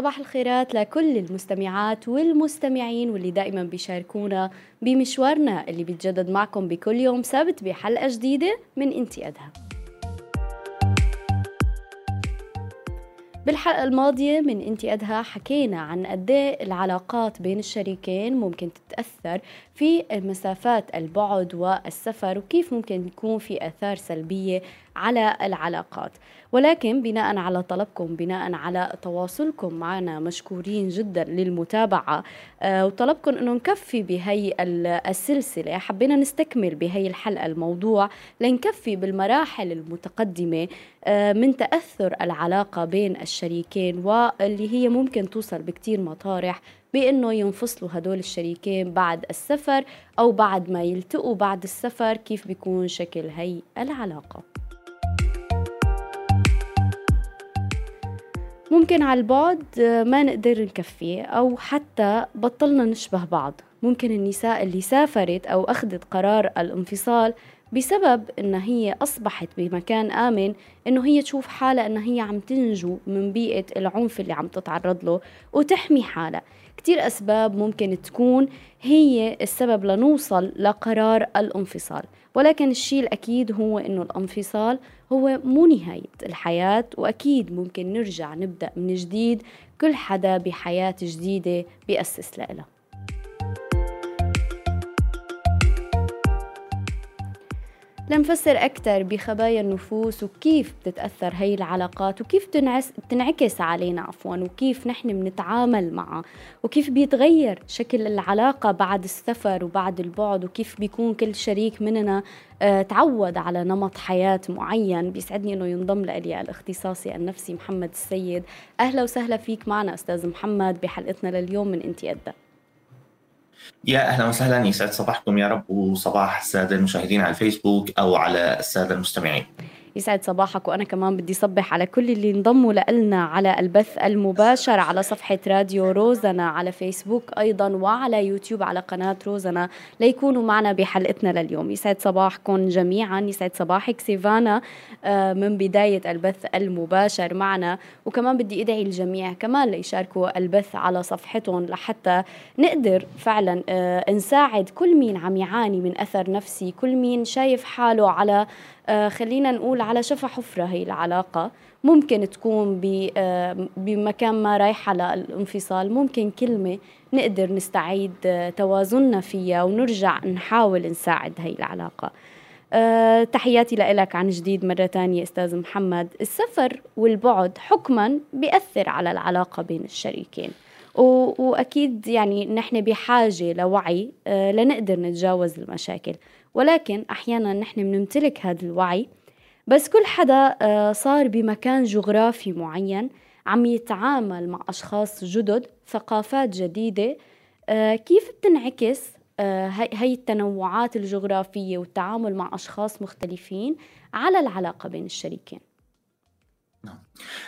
صباح الخيرات لكل المستمعات والمستمعين واللي دائما بيشاركونا بمشوارنا اللي بيتجدد معكم بكل يوم سبت بحلقة جديدة من انتي أدهى بالحلقة الماضية من انتي أدهى حكينا عن قد إيه العلاقات بين الشريكين ممكن تتأثر في مسافات البعد والسفر وكيف ممكن يكون في آثار سلبية على العلاقات. ولكن بناء على طلبكم بناء على تواصلكم معنا مشكورين جدا للمتابعة آه، وطلبكم أنه نكفي بهي السلسلة. حبينا نستكمل بهي الحلقة الموضوع لنكفي بالمراحل المتقدمة آه، من تأثر العلاقة بين الشريكين واللي هي ممكن توصل بكتير مطارح بأنه ينفصلوا هدول الشريكين بعد السفر أو بعد ما يلتقوا بعد السفر كيف بيكون شكل هي العلاقة. ممكن على البعد ما نقدر نكفي أو حتى بطلنا نشبه بعض. ممكن النساء اللي سافرت أو أخذت قرار الانفصال بسبب إنها هي أصبحت بمكان آمن إنه هي تشوف حالها إنها هي عم تنجو من بيئة العنف اللي عم تتعرض له وتحمي حالها. كتير أسباب ممكن تكون هي السبب لنوصل لقرار الانفصال. ولكن الشيء الأكيد هو إنه الانفصال هو مو نهاية الحياة وأكيد ممكن نرجع نبدأ من جديد كل حدا بحياة جديدة بيأسس لها لنفسر أكثر بخبايا النفوس وكيف بتتأثر هي العلاقات وكيف بتنعكس علينا عفوا وكيف نحن بنتعامل معها وكيف بيتغير شكل العلاقة بعد السفر وبعد البعد وكيف بيكون كل شريك مننا آه، تعود على نمط حياة معين. بيسعدني أنه ينضم لي الاختصاصي النفسي محمد السيد. أهلا وسهلا فيك معنا أستاذ محمد بحلقتنا لليوم من أنتي أدى. يا أهلا وسهلا يسعد صباحكم يا رب وصباح السادة المشاهدين على الفيسبوك أو على السادة المستمعين. يسعد صباحك وأنا كمان بدي صبح على كل اللي انضموا لنا على البث المباشر على صفحة راديو روزنا على فيسبوك أيضا وعلى يوتيوب على قناة روزنا ليكونوا معنا بحلقتنا لليوم. يسعد صباحكم جميعا يسعد صباحك سيفانا آه، من بداية البث المباشر معنا. وكمان بدي أدعي الجميع كمان ليشاركوا البث على صفحتهم لحتى نقدر فعلا آه، نساعد كل مين عم يعاني من أثر نفسي كل مين شايف حاله على خلينا نقول على شفا حفرة هي العلاقة. ممكن تكون آه، بمكان ما رايحة للانفصال. ممكن كلمة نقدر نستعيد آه، توازننا فيها ونرجع نحاول نساعد هي العلاقة. أه تحياتي لك عن جديد مرة تانية أستاذ محمد. السفر والبعد حكما بيأثر على العلاقة بين الشريكين. وأكيد يعني نحن بحاجة لوعي أه لنقدر نتجاوز المشاكل. ولكن أحيانا نحن بنمتلك هذا الوعي بس كل حدا آه، صار بمكان جغرافي معين عم يتعامل مع أشخاص جدد ثقافات جديدة آه، كيف بتنعكس آه، هي التنوعات الجغرافية والتعامل مع أشخاص مختلفين على العلاقة بين الشريكين؟ نعم.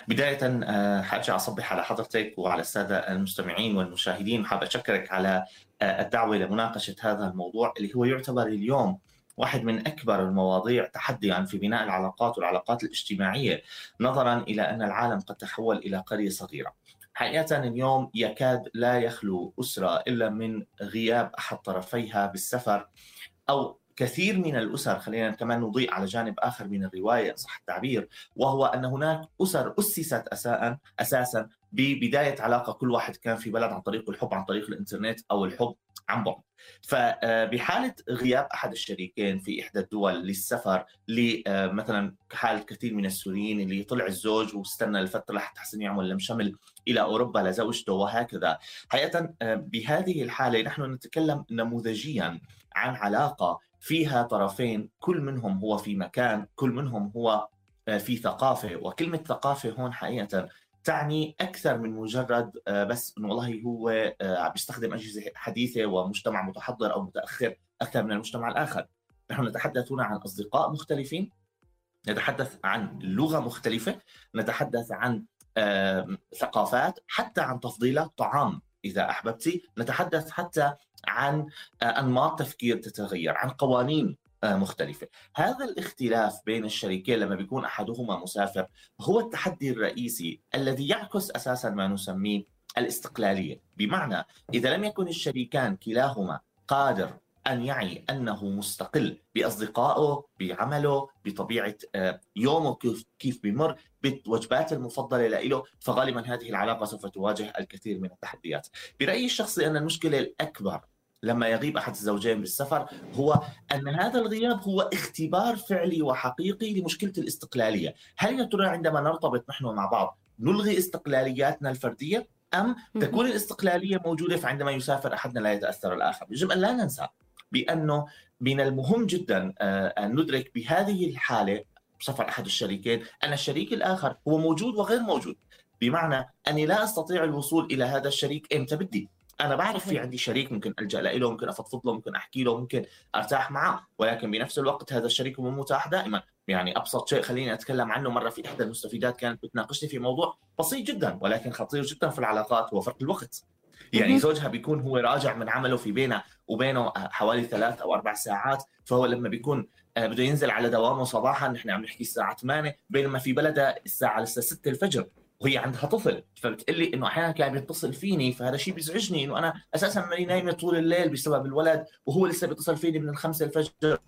بداية حاجة أصبح على حضرتك وعلى السادة المستمعين والمشاهدين حاب أشكرك على الدعوة لمناقشه هذا الموضوع اللي هو يعتبر اليوم واحد من أكبر المواضيع تحديا في بناء العلاقات والعلاقات الاجتماعية نظرا إلى أن العالم قد تحول إلى قرية صغيرة. حقيقة اليوم يكاد لا يخلو أسرة إلا من غياب أحد طرفيها بالسفر أو كثير من الأسر خلينا كمان نضيء على جانب آخر من الرواية صح التعبير وهو أن هناك أسر أسست اساء أساسا ببداية علاقة كل واحد كان في بلد عن طريق الحب عن طريق الإنترنت أو الحب عن بعد. فبحاله غياب أحد الشريكين في إحدى الدول للسفر مثلا حال كثير من السوريين اللي طلع الزوج واستنى الفترة لحتى حسن يعمل لم شمل إلى أوروبا لزوجته وهكذا. حقيقه بهذه الحالة نحن نتكلم نموذجيا عن علاقة فيها طرفين كل منهم هو في مكان كل منهم هو آه، في ثقافة. وكلمة ثقافة هون حقيقة تعني أكثر من مجرد آه، بس إنه والله هو آه، عم بيستخدم أجهزة حديثة ومجتمع متحضر أو متأخر أكثر من المجتمع الآخر. نحن نتحدث هنا عن أصدقاء مختلفين نتحدث عن لغة مختلفة نتحدث عن ثقافات حتى عن تفضيلات طعام إذا أحببتي. نتحدث حتى عن أنماط تفكير تتغير عن قوانين مختلفة. هذا الاختلاف بين الشريكين لما بيكون أحدهما مسافر هو التحدي الرئيسي الذي يعكس أساسا ما نسميه الاستقلالية. بمعنى إذا لم يكن الشريكان كلاهما قادر أن يعي أنه مستقل بأصدقائه بعمله بطبيعة آه، يومه كيف كيف بمر بالوجبات المفضلة له فغالبا هذه العلاقة سوف تواجه الكثير من التحديات. برأيي الشخصي أن المشكلة الأكبر لما يغيب أحد الزوجين بالسفر هو أن هذا الغياب هو اختبار فعلي وحقيقي لمشكلة الاستقلالية، هل يا ترى عندما نرتبط نحن مع بعض نلغي استقلالياتنا الفردية؟ أم تكون الاستقلالية موجودة فعندما يسافر أحدنا لا يتأثر الآخر، يجب أن لا ننسى بأنه من المهم جدا آه، أن ندرك بهذه الحالة سفر أحد الشريكين أن الشريك الآخر هو موجود وغير موجود. بمعنى أني لا أستطيع الوصول إلى هذا الشريك إمتى بدي؟ أنا بعرف في عندي شريك ممكن ألجأ له ممكن أفضفض له ممكن أحكي له ممكن أرتاح معه. ولكن بنفس الوقت هذا الشريك مو متاح دائما. يعني أبسط شيء خليني أتكلم عنه مرة في إحدى المستفيدات كانت بتناقشني في موضوع بسيط جدا ولكن خطير جدا في العلاقات هو فرق الوقت. يعني زوجها بيكون هو راجع من عمله في بينه وبينه حوالي ثلاث أو أربع ساعات. فهو لما بيكون آه، بده ينزل على دوامه صباحا نحن عم نحكي الساعة 8 بينما في بلدها الساعة لسه 6 الفجر. وهي عندها طفل فبتقلي إنه أحيانا كان بيتصل فيني فهذا شيء بيزعجني إنه أنا أساسا ماني نايمة طول الليل بسبب الولد وهو لسه بيتصل فيني من الخمسة الفجر.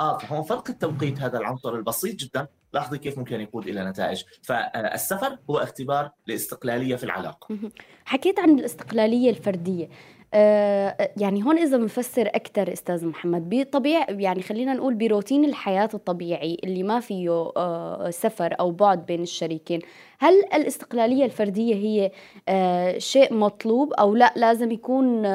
آه فهون فرق التوقيت هذا العنصر البسيط جدا. لاحظي كيف ممكن يقود إلى نتائج. فالسفر هو اختبار لاستقلالية في العلاقة. حكيت عن الاستقلالية الفردية. يعني هون إذا بنفسر أكثر أستاذ محمد بطبيعه يعني خلينا نقول بروتين الحياة الطبيعي اللي ما فيه آه، سفر أو بعد بين الشريكين هل الاستقلالية الفردية هي آه، شيء مطلوب أو لا؟ لازم يكون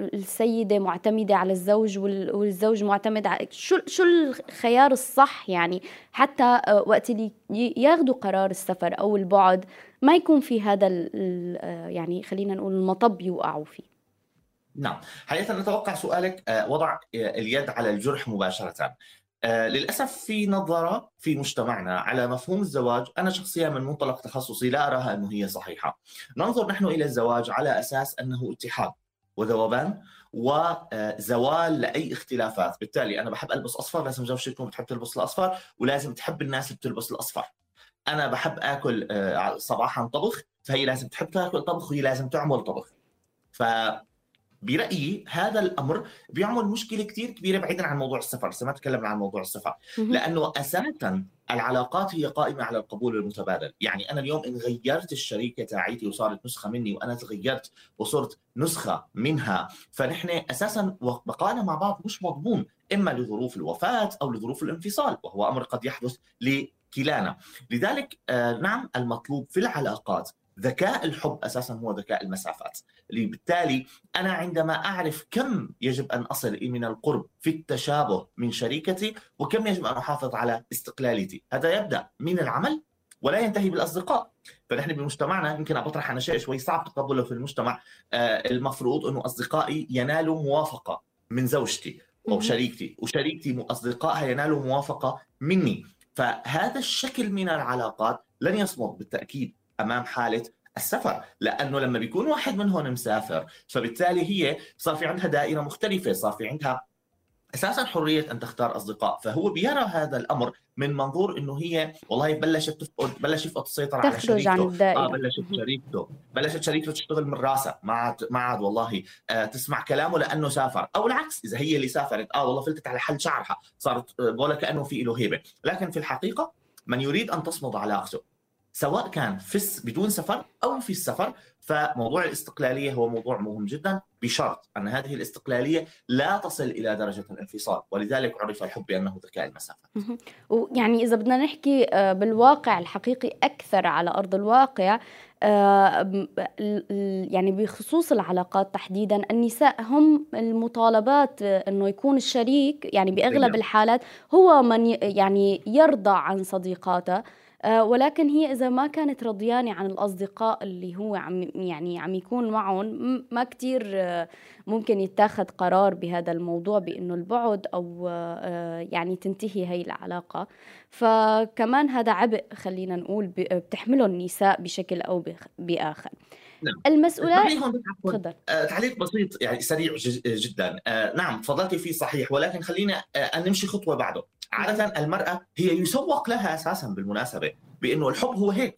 السيدة معتمدة على الزوج والزوج معتمد على شو شو الخيار الصح؟ يعني حتى وقت اللي ياخذوا قرار السفر أو البعد ما يكون في هذا آه، يعني خلينا نقول المطب يوقعوا فيه. نعم. حقيقة نتوقع سؤالك آه، وضع آه، اليد على الجرح مباشرة. للأسف في نظرة في مجتمعنا على مفهوم الزواج أنا شخصيا من منطلق تخصصي لا أراها أنه هي صحيحة. ننظر نحن إلى الزواج على أساس أنه اتحاد وذوبان وزوال لأي اختلافات، بالتالي أنا بحب ألبس أصفر لازم زوجتي تكون بتحب تلبس الأصفر ولازم تحب الناس اللي بتلبس الأصفر. أنا بحب آكل آه، صباحا طبخ فهي لازم تحب تاكل طبخ وهي لازم تعمل طبخ. ف برأيي هذا الأمر بيعمل مشكلة كثير كبيرة بعيدا عن موضوع السفر، لسه ما تكلمنا عن موضوع السفر، لأنه أساسا العلاقات هي قائمة على القبول المتبادل، يعني أنا اليوم إن غيرت الشريكة تاعيتي وصارت نسخة مني وأنا تغيرت وصرت نسخة منها، فنحن أساسا بقائنا مع بعض مش مضمون إما لظروف الوفاة أو لظروف الانفصال، وهو أمر قد يحدث كلانا. لذلك آه، نعم المطلوب في العلاقات ذكاء الحب أساسا هو ذكاء المسافات. بالتالي أنا عندما أعرف كم يجب أن أصل من القرب في التشابه من شريكتي وكم يجب أن أحافظ على استقلاليتي. هذا يبدأ من العمل ولا ينتهي بالأصدقاء. فنحن بمجتمعنا يمكن اطرح أنا شيء شوي صعب تقبله في المجتمع آه، المفروض انه أصدقائي ينالوا موافقة من زوجتي أو شريكتي وشريكتي أصدقائها ينالوا موافقة مني. فهذا الشكل من العلاقات لن يصمد بالتأكيد أمام حالة السفر لأنه لما بيكون واحد منهم مسافر فبالتالي هي صار في عندها دائرة مختلفة صار في عندها أساسا حرية أن تختار أصدقاء فهو بيرى هذا الأمر من منظور إنه هي والله بلشت تفقد بلشت يفقد السيطره على شريكته عن الدائرة. آه بلشت شريكته بلشت شريكته تشتغل من راسها ما عاد ما عاد والله آه تسمع كلامه لأنه سافر. أو العكس إذا هي اللي سافرت آه والله فلتت على حل شعرها صارت آه ولا كأنه في له هيبة. لكن في الحقيقة من يريد أن تصمد علاقته. سواء كان في بدون سفر أو في السفر فموضوع الاستقلالية هو موضوع مهم جدا بشرط أن هذه الاستقلالية لا تصل إلى درجة الانفصال ولذلك عرف الحب بأنه ذكاء المسافة. ويعني إذا بدنا نحكي آه، بالواقع الحقيقي أكثر على أرض الواقع آه، يعني بخصوص العلاقات تحديدا النساء هم المطالبات آه، إنه يكون الشريك يعني بأغلب الحالات هو من يعني يرضى عن صديقاته. ولكن هي إذا ما كانت رضيانة عن الأصدقاء اللي هو عم يعني عم يكون معهم ما كثير آه، ممكن يتاخذ قرار بهذا الموضوع بإنه البعد أو آه، يعني تنتهي هي العلاقة. فكمان هذا عبء خلينا نقول بتحمله النساء بشكل أو بآخر. نعم. المسؤولات تفضل. آه تعليق بسيط يعني سريع جدا. آه نعم تفضلتي فيه صحيح ولكن خلينا آه نمشي خطوة بعده. عادة المرأة هي يسوق لها أساسا بالمناسبة بأنه الحب هو هيك.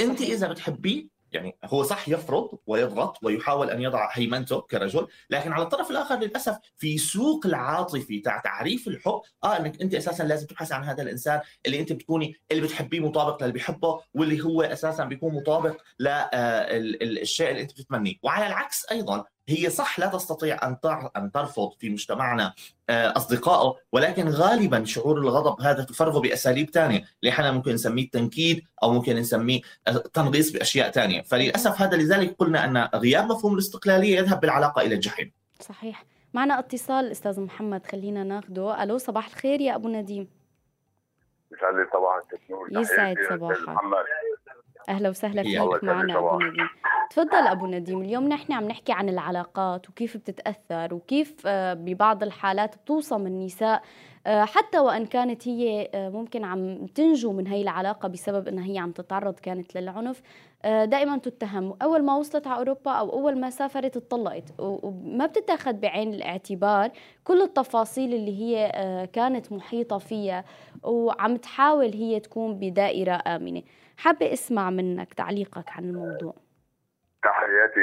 أنت إذا بتحبيه يعني هو صح يفرض ويضغط ويحاول أن يضع هيمنته كرجل لكن على الطرف الآخر للأسف في سوق العاطفي تاع تعريف الحب آه إنك أنت أساسا لازم تبحث عن هذا الإنسان اللي أنت بتكوني اللي بتحبيه مطابق للي بيحبه واللي هو أساسا بيكون مطابق للشيء آه، اللي أنت بتتمنيه. وعلى العكس أيضا هي صح لا تستطيع أن أن ترفض في مجتمعنا آه، أصدقائه ولكن غالبا شعور الغضب هذا تفرغه بأساليب ثانية اللي إحنا ممكن نسميه التنكيد أو ممكن نسميه آه، تنغيص بأشياء ثانية فللأسف هذا لذلك قلنا أن غياب مفهوم الاستقلالية يذهب بالعلاقة إلى الجحيم. صحيح. معنا اتصال أستاذ محمد خلينا ناخده. ألو صباح الخير يا أبو نديم. يسعد صباحك يسعد صباحك. أهلا وسهلا فيك معنا أبو نديم. تفضل أبو نديم اليوم نحن عم نحكي عن العلاقات وكيف بتتأثر وكيف آه، ببعض الحالات بتوصم النساء آه، حتى وإن كانت هي آه، ممكن عم تنجو من هي العلاقة بسبب إنها هي عم تتعرض كانت للعنف دائما تتهم. أول ما وصلت على أوروبا أو أول ما سافرت اتطلقت وما بتتأخذ بعين الاعتبار كل التفاصيل اللي هي كانت محيطة فيها وعم تحاول هي تكون بدائرة آمنة. حابة أسمع منك تعليقك عن الموضوع. تحياتي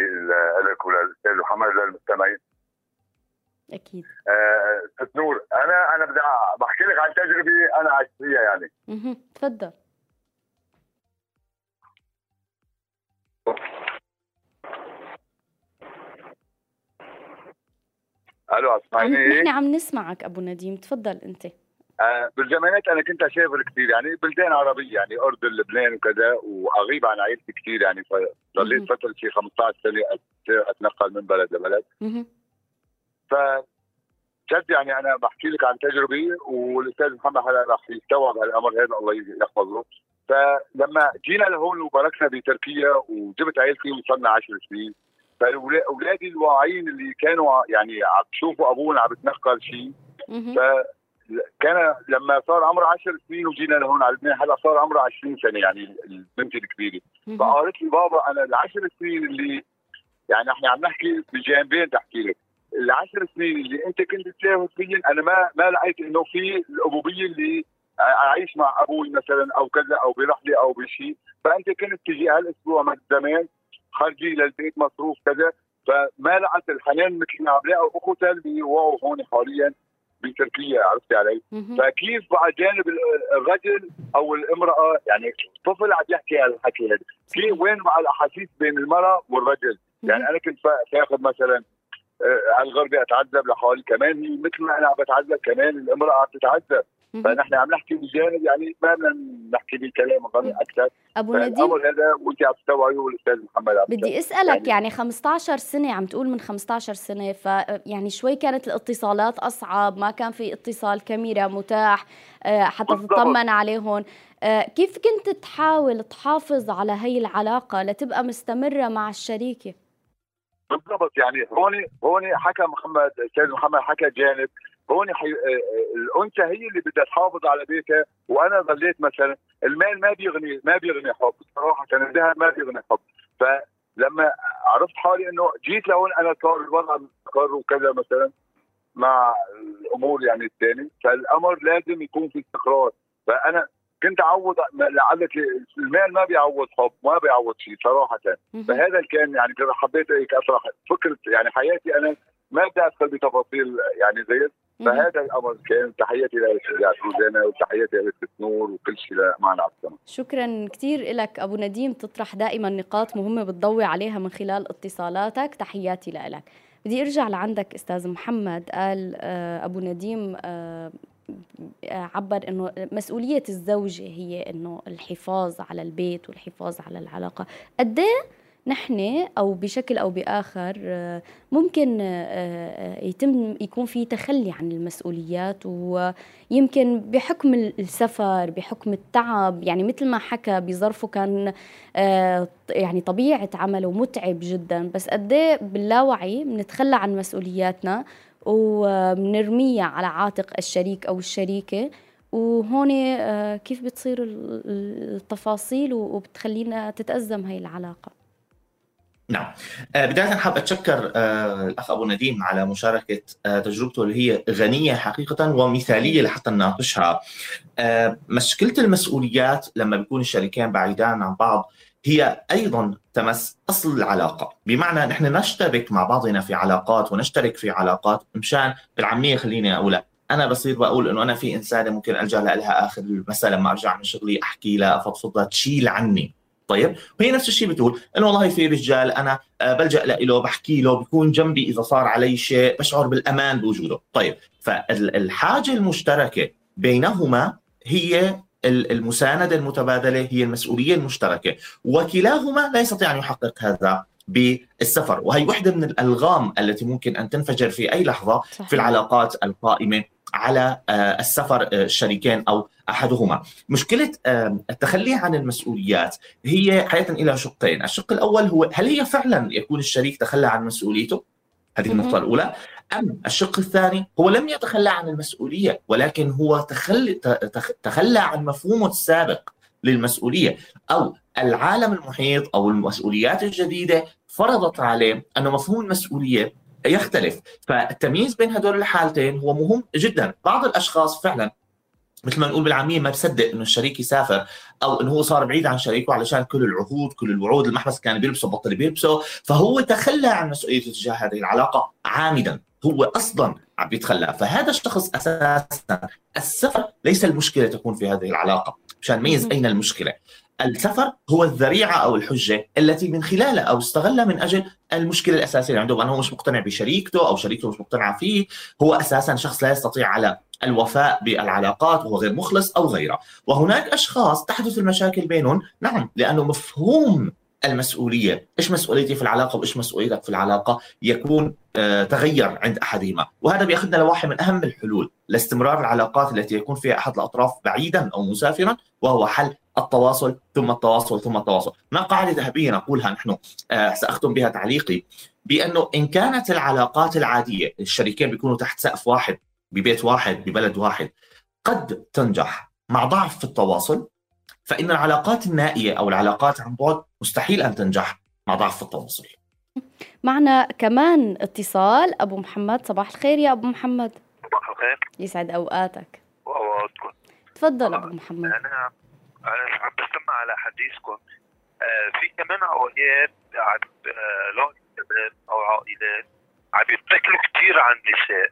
لك وللاستاذ محمد للمستمعين أكيد. آه نور أنا أنا بدي بحكي لك عن تجربة أنا عشت فيها يعني. أها تفضل. ألو أسمعني؟ نحن عم نسمعك أبو نديم. تفضل أنت. آه بالجامعات أنا كنت أسافر كثير يعني بلدان عربية يعني أردن لبنان وكذا وأغيب عن عائلتي كثير يعني ضليت فترة شي 15 سنه أتنقل من بلد لبلد. ف جد يعني أنا بحكي لك عن تجربه والأستاذ محمد هلا راح يستوعب هالأمر هذا الله يحفظه. فلما جينا لهون وباركنا بتركيا وجبت عائلتي وصلنا 10 سنين. فاولادي الواعيين اللي كانوا يعني عم بشوفوا ابونا عم بتنقل شيء كان لما صار عمره 10 سنين وجينا لهون على لبنان هلا صار عمره 20 سنة يعني البنت الكبيرة. فقالت لي بابا أنا العشر سنين اللي يعني إحنا عم نحكي بجانبين تحكي لك. العشر سنين اللي أنت كنت تسافر فيهم أنا ما ما لقيت إنه في الأبوبية اللي أعيش مع أبوي مثلا أو كذا أو برحلة أو بشيء فأنت كنت تجي هالأسبوع من زمان خارجي للبيت مصروف كذا. فما لقيت الحنان مثل ما عم لاقوا اخوتها اللي وقعوا هون حاليا. بتركيا عرفتي علي؟ فكيف بقى جانب الرجل أو الامرأة يعني طفل عم يحكي هالحكي هذا في وين مع الأحاسيس بين المرأة والرجل؟ يعني أنا كنت فاخذ مثلا على آه، الغربي أتعذب لحالي كمان هي مثل ما أنا عم بتعذب كمان الامرأة عم تتعذب فنحن عم نحكي بجانب يعني ما بدنا نحكي بكلام غني أكثر. أبو نديم؟ هذا وانت عم تستوعبي والاستاذ محمد عم بدي أسألك يعني, يعني 15 سنة عم تقول من 15 سنة ف يعني شوي كانت الاتصالات أصعب ما كان في اتصال كاميرا متاح آه، حتى تطمن عليهم. آه، كيف كنت تحاول تحافظ على هي العلاقة لتبقى مستمرة مع الشريكة؟ بالضبط يعني هون هون حكى محمد أستاذ محمد حكى جانب هون حي... آه، آه، الأنثى هي اللي بدها تحافظ على بيتها وأنا ظليت مثلا المال ما بيغني ما بيغني حب صراحة الذهب ما بيغني حب. فلما عرفت حالي إنه جيت لهون أنا صار الوضع مستقر وكذا مثلا مع الأمور يعني الثانية. فالأمر لازم يكون في استقرار. فأنا كنت أعوض لعلك المال ما بيعوض حب ما بيعوض شيء صراحة. فهذا كان يعني حبيت هيك أشرح فكرة يعني حياتي أنا ما بدي أدخل بتفاصيل يعني زي فهذا الأمر كان تحياتي للاستاذ روزانا وتحياتي لست نور وكل شيء معنا على السماء شكرا كثير لك أبو نديم تطرح دائما نقاط مهمة بتضوي عليها من خلال اتصالاتك. تحياتي لك بدي أرجع لعندك أستاذ محمد. قال آه، أبو نديم آه، عبر إنه مسؤولية الزوجة هي إنه الحفاظ على البيت والحفاظ على العلاقة. قد نحن أو بشكل أو بآخر ممكن يتم يكون في تخلي عن المسؤوليات ويمكن بحكم السفر بحكم التعب يعني مثل ما حكى بظرفه كان يعني طبيعة عمله متعب جدا. بس قد باللاوعي بنتخلى عن مسؤولياتنا وبنرميها على عاتق الشريك أو الشريكة. وهون آه، كيف بتصير التفاصيل وبتخلينا تتأزم هاي العلاقة؟ نعم. آه، بداية حاب أتشكر آه، الأخ أبو نديم على مشاركة آه، تجربته اللي هي غنية حقيقة ومثالية لحتى نناقشها. مشكلة المسؤوليات لما بيكون الشريكين بعيدان عن بعض هي أيضا تمس أصل العلاقة. بمعنى نحن نشترك مع بعضنا في علاقات ونشترك في علاقات مشان بالعامية خليني أقولها. أنا بصير بقول إنه أنا في إنسانة ممكن ألجأ لها آخر المساء لما أرجع من شغلي أحكي لها أفضفض تشيل عني. طيب وهي نفس الشيء بتقول انه والله في رجال أنا آه، بلجأ له بحكي له بيكون جنبي إذا صار علي شيء بشعر بالأمان بوجوده طيب فالحاجة المشتركة بينهما هي المساندة المتبادلة هي المسؤولية المشتركة وكلاهما لا يستطيع أن يحقق هذا بالسفر وهي واحدة من الألغام التي ممكن أن تنفجر في أي لحظة صحيح. في العلاقات القائمة على آه، السفر آه، الشريكين أو أحدهما. مشكلة التخلي عن المسؤوليات هي حقيقه إلى شقين، الشق الأول هو هل هي فعلا يكون الشريك تخلى عن مسؤوليته؟ هذه النقطة الأولى أم الشق الثاني هو لم يتخلى عن المسؤولية ولكن هو تخلى, تخلى عن مفهومه السابق للمسؤولية أو العالم المحيط أو المسؤوليات الجديدة فرضت عليه أن مفهوم المسؤولية يختلف. فالتمييز بين هدول الحالتين هو مهم جدا. بعض الأشخاص فعلا مثل ما نقول بالعامية ما بصدق إنه الشريك يسافر أو إنه هو صار بعيد عن شريكه علشان كل العهود كل الوعود المحبس كان بيلبسه بطل بيلبسه. فهو تخلى عن مسؤوليته تجاه هذه العلاقة عامدا. هو أصلا عم بيتخلى فهذا الشخص أساسا السفر ليس المشكلة تكون في هذه العلاقة مشان نميز اين المشكلة. السفر هو الذريعة أو الحجة التي من خلالها أو استغلها من أجل المشكلة الأساسية. اللي عنده بانه هو مش مقتنع بشريكته أو شريكته مش مقتنعه فيه. هو أساسا شخص لا يستطيع على الوفاء بالعلاقات وهو غير مخلص أو غيره. وهناك أشخاص تحدث المشاكل بينهم. نعم لأنه مفهوم المسؤولية، إيش مسؤوليتي في العلاقة وإيش مسؤوليتك في العلاقة يكون آه تغير عند أحدهما، وهذا بيأخذنا لواحد من أهم الحلول لاستمرار العلاقات التي يكون فيها أحد الأطراف بعيدا أو مسافرا وهو حل التواصل ثم التواصل ثم التواصل. ما قاعدة ذهبية نقولها نحن آه سأختم بها تعليقي بأنه إن كانت العلاقات العادية الشريكين بيكونوا تحت سقف واحد ببيت واحد ببلد واحد قد تنجح مع ضعف في التواصل فإن العلاقات النائية أو العلاقات عن بعد مستحيل أن تنجح مع ضعف في التواصل. معنا كمان اتصال. أبو محمد صباح الخير يا أبو محمد. صباح الخير. يسعد أوقاتك. وأوقاتكم. تفضل أبو محمد. أنا عم بستمع على حديثكم. آه في كمان عم آه أو عائلات عم يتكلوا كثير عن النساء.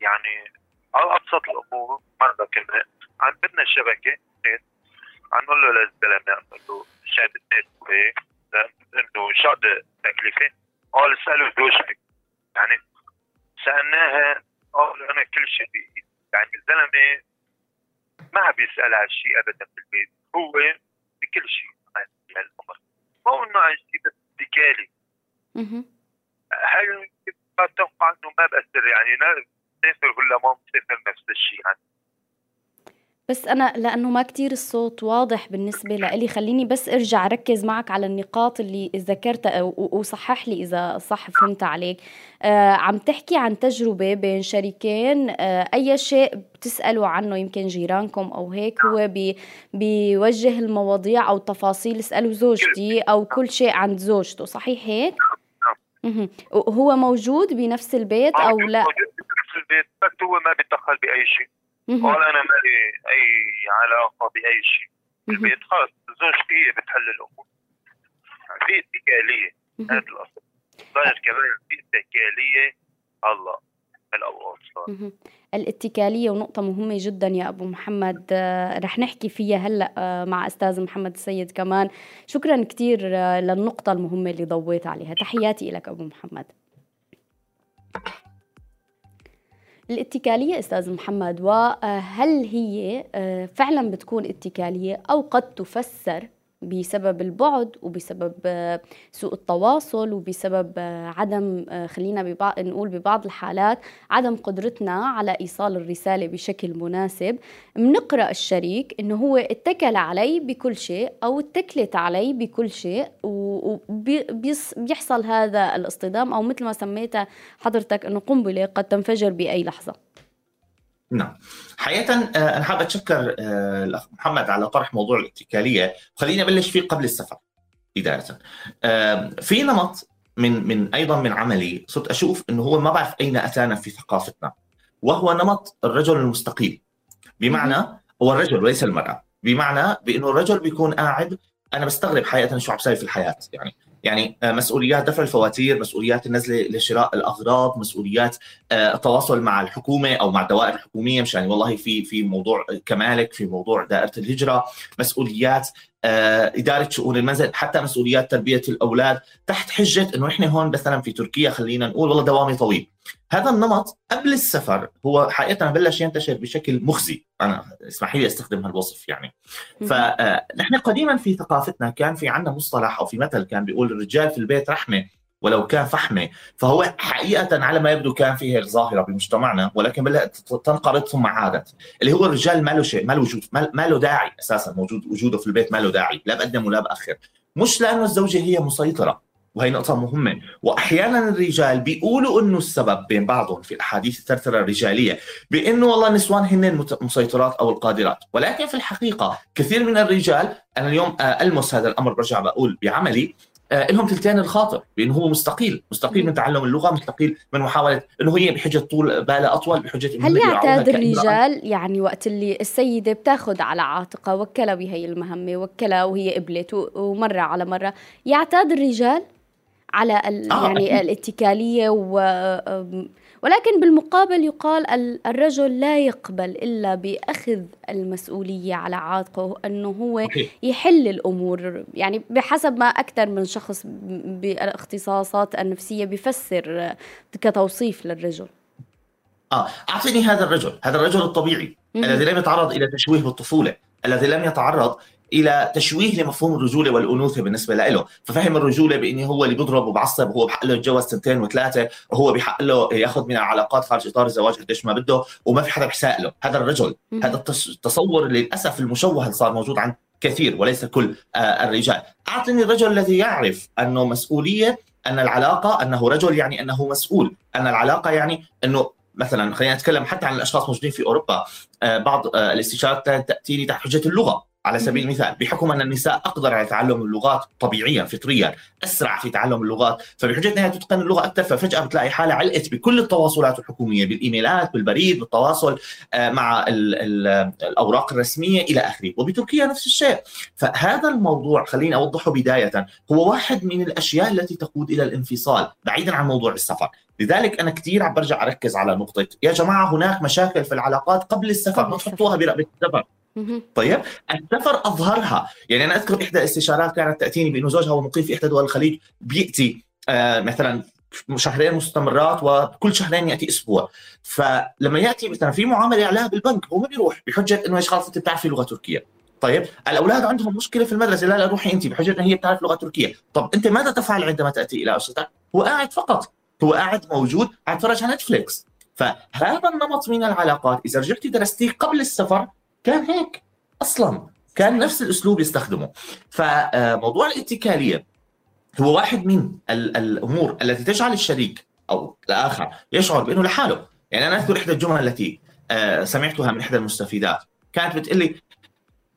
يعني على أبسط الأمور مرة كمان عم بدنا شبكة عم نقول له للزلمه عم نقول له وهيك إنه شاد تكلفة. قال اساله زوجتك يعني سألناها قال أنا كل شيء يعني الزلمه ما عم يسال على شيء ابدا بالبيت هو بكل شيء من الامر مو إنه شيء بس اتكالي هل أتوقع إنه ما بأثر؟ يعني نسافر ولا ما مسافر نفس الشيء. يعني بس أنا لأنه ما كتير الصوت واضح بالنسبة لإلي خليني بس أرجع أركز معك على النقاط اللي ذكرتها وصحح لي إذا صح فهمت عليك. آه عم تحكي عن تجربة بين شريكين. آه أي شيء بتسألوا عنه؟ يمكن جيرانكم أو هيك. هو بي بيوجه المواضيع أو التفاصيل اسألوا زوجتي أو كل شيء عند زوجته. صحيح هيك؟ هو موجود بنفس البيت أو لا؟ موجود بنفس البيت بس هو ما بيتدخل بأي شيء. قال أنا ما لي أي علاقة بأي شيء. البيت خلص زوجتي هي بتحل الأمور. في اتكالية. هذا الأصل. ضاير كمان في اتكالية الله. الاتكالية ونقطة مهمة جدا يا أبو محمد. آه، رح نحكي فيها هلأ آه، مع أستاذ محمد السيد كمان. شكرا كثير آه، للنقطة المهمة اللي ضويت عليها. تحياتي لك أبو محمد. الاتكالية أستاذ محمد وهل هي آه، فعلا بتكون اتكالية أو قد تفسر بسبب البعد وبسبب آه، سوء التواصل وبسبب آه، عدم آه، خلينا نقول ببعض الحالات عدم قدرتنا على إيصال الرسالة بشكل مناسب. بنقرا الشريك إنه هو اتكل علي بكل شيء أو اتكلت علي بكل شيء وبيحصل هذا الاصطدام أو مثل ما سميتها حضرتك إنه قنبلة قد تنفجر بأي لحظة. نعم. حقيقة آه، أنا حابب أتشكر آه، الأخ محمد على طرح موضوع الاتكالية. خليني أبلش فيه قبل السفر بداية في نمط من من أيضا من عملي صرت أشوف إنه هو ما بعرف أين أتانا في ثقافتنا وهو نمط الرجل المستقيل بمعنى هو الرجل وليس المرأة. بمعنى بإنه الرجل بيكون قاعد أنا بستغرب حقيقة شو عم في الحياة يعني. يعني آه، مسؤوليات دفع الفواتير مسؤوليات النزله لشراء الأغراض مسؤوليات آه، التواصل مع الحكومة أو مع الدوائر الحكومية مشان يعني والله في في موضوع كمالك في موضوع دائرة الهجرة مسؤوليات إدارة شؤون المنزل حتى مسؤوليات تربية الأولاد تحت حجة إنه إحنا هون مثلا في تركيا خلينا نقول والله دوامي طويل. هذا النمط قبل السفر هو حقيقه بلش ينتشر بشكل مخزي. أنا اسمحي لي أستخدم هالوصف يعني. فنحن قديما في ثقافتنا كان في عندنا مصطلح أو في مثل كان بيقول الرجال في البيت رحمة. ولو كان فحمه فهو حقيقة على ما يبدو كان في هيك ظاهرة بمجتمعنا ولكن بدات تنقرض ثم عادت. اللي هو الرجال ما له شيء ما له وجود ما له داعي أساسا موجود وجوده في البيت ما له داعي لا بقدم ولا بأخر. مش لأنه الزوجة هي مسيطرة وهي نقطة مهمة. وأحيانا الرجال بيقولوا أنه السبب بين بعضهم في الأحاديث الترترة الرجالية بأنه والله النسوان هن المسيطرات أو القادرات. ولكن في الحقيقة كثير من الرجال أنا اليوم ألمس هذا الأمر برجع بقول بعملي لهم ثلثين الخاطر بانه هو مستقيل مستقيل من تعلم اللغة مستقيل من محاولة إنه هي بحجة طول بالها أطول بحجة هل يعتاد الرجال يعني وقت اللي السيدة بتاخذ على عاتقها وكلها بهي المهمة وكلها وهي قبلت ومرة على مرة يعتاد الرجال على آه يعني الاتكالية و ولكن بالمقابل يقال الرجل لا يقبل إلا بأخذ المسؤولية على عاتقه أنه هو يحل الأمور. يعني بحسب ما أكثر من شخص بالاختصاصات النفسية بيفسر كتوصيف للرجل. آه أعطيني هذا الرجل هذا الرجل الطبيعي الذي لم يتعرض إلى تشويه بالطفولة الذي لم يتعرض إلى تشويه لمفهوم الرجولة والأنوثة بالنسبة له. ففهم الرجولة بانه هو اللي بيضرب وبعصب وهو بحق له يتجوز سنتين وثلاثة وهو بحق له ياخذ من العلاقات خارج إطار الزواج قديش ما بده وما في حدا بحساء له. هذا الرجل هذا التصور للأسف المشوه اللي صار موجود عند كثير وليس كل آه، الرجال. أعطني الرجل الذي يعرف أنه مسؤولية أن العلاقة أنه رجل يعني أنه مسؤول. أن العلاقة يعني أنه مثلا خلينا نتكلم حتى عن الأشخاص موجودين في أوروبا. آه، بعض آه، الاستشارات تأتيني تحت حجة اللغة. على سبيل المثال بحكم أن النساء أقدر على تعلم اللغات طبيعيا فطريا أسرع في تعلم اللغات فبحجة أنها تتقن اللغة أكثر ففجأة بتلاقي حالها علقت بكل التواصلات الحكومية بالإيميلات بالبريد بالتواصل آه، مع ال ال الأوراق الرسمية إلى آخره وبتركيا نفس الشيء. فهذا الموضوع خليني أوضحه بداية هو واحد من الأشياء التي تقود إلى الانفصال بعيدا عن موضوع السفر. لذلك أنا كثير عم برجع أركز على نقطة يا جماعة هناك مشاكل في العلاقات قبل السفر ما تحطوها برقبة السفر. طيب السفر أظهرها. يعني أنا أذكر إحدى الاستشارات كانت تأتيني بأنه زوجها هو مقيم في إحدى دول الخليج بيأتي آه مثلا شهرين مستمرات وكل شهرين يأتي أسبوع. فلما يأتي مثلا في معاملة عليها بالبنك هو ما بيروح بحجة إنه إيش خلص أنت بتعرفي لغة تركية. طيب الأولاد عندهم مشكلة في المدرسة. لا لا روحي أنت بحجة ان هي بتعرف لغة تركية. طب أنت ماذا تفعل عندما تأتي إلى اسرتك هو قاعد فقط. هو قاعد موجود عم يتفرج على نتفليكس. فهذا النمط من العلاقات. إذا رجعتي درستيه قبل السفر كان هيك أصلا كان نفس الأسلوب يستخدمه. فموضوع الاتكالية هو واحد من الأمور التي تجعل الشريك أو الآخر يشعر بأنه لحاله. يعني أنا أذكر إحدى الجمل التي آه، سمعتها من إحدى المستفيدات. كانت بتقول لي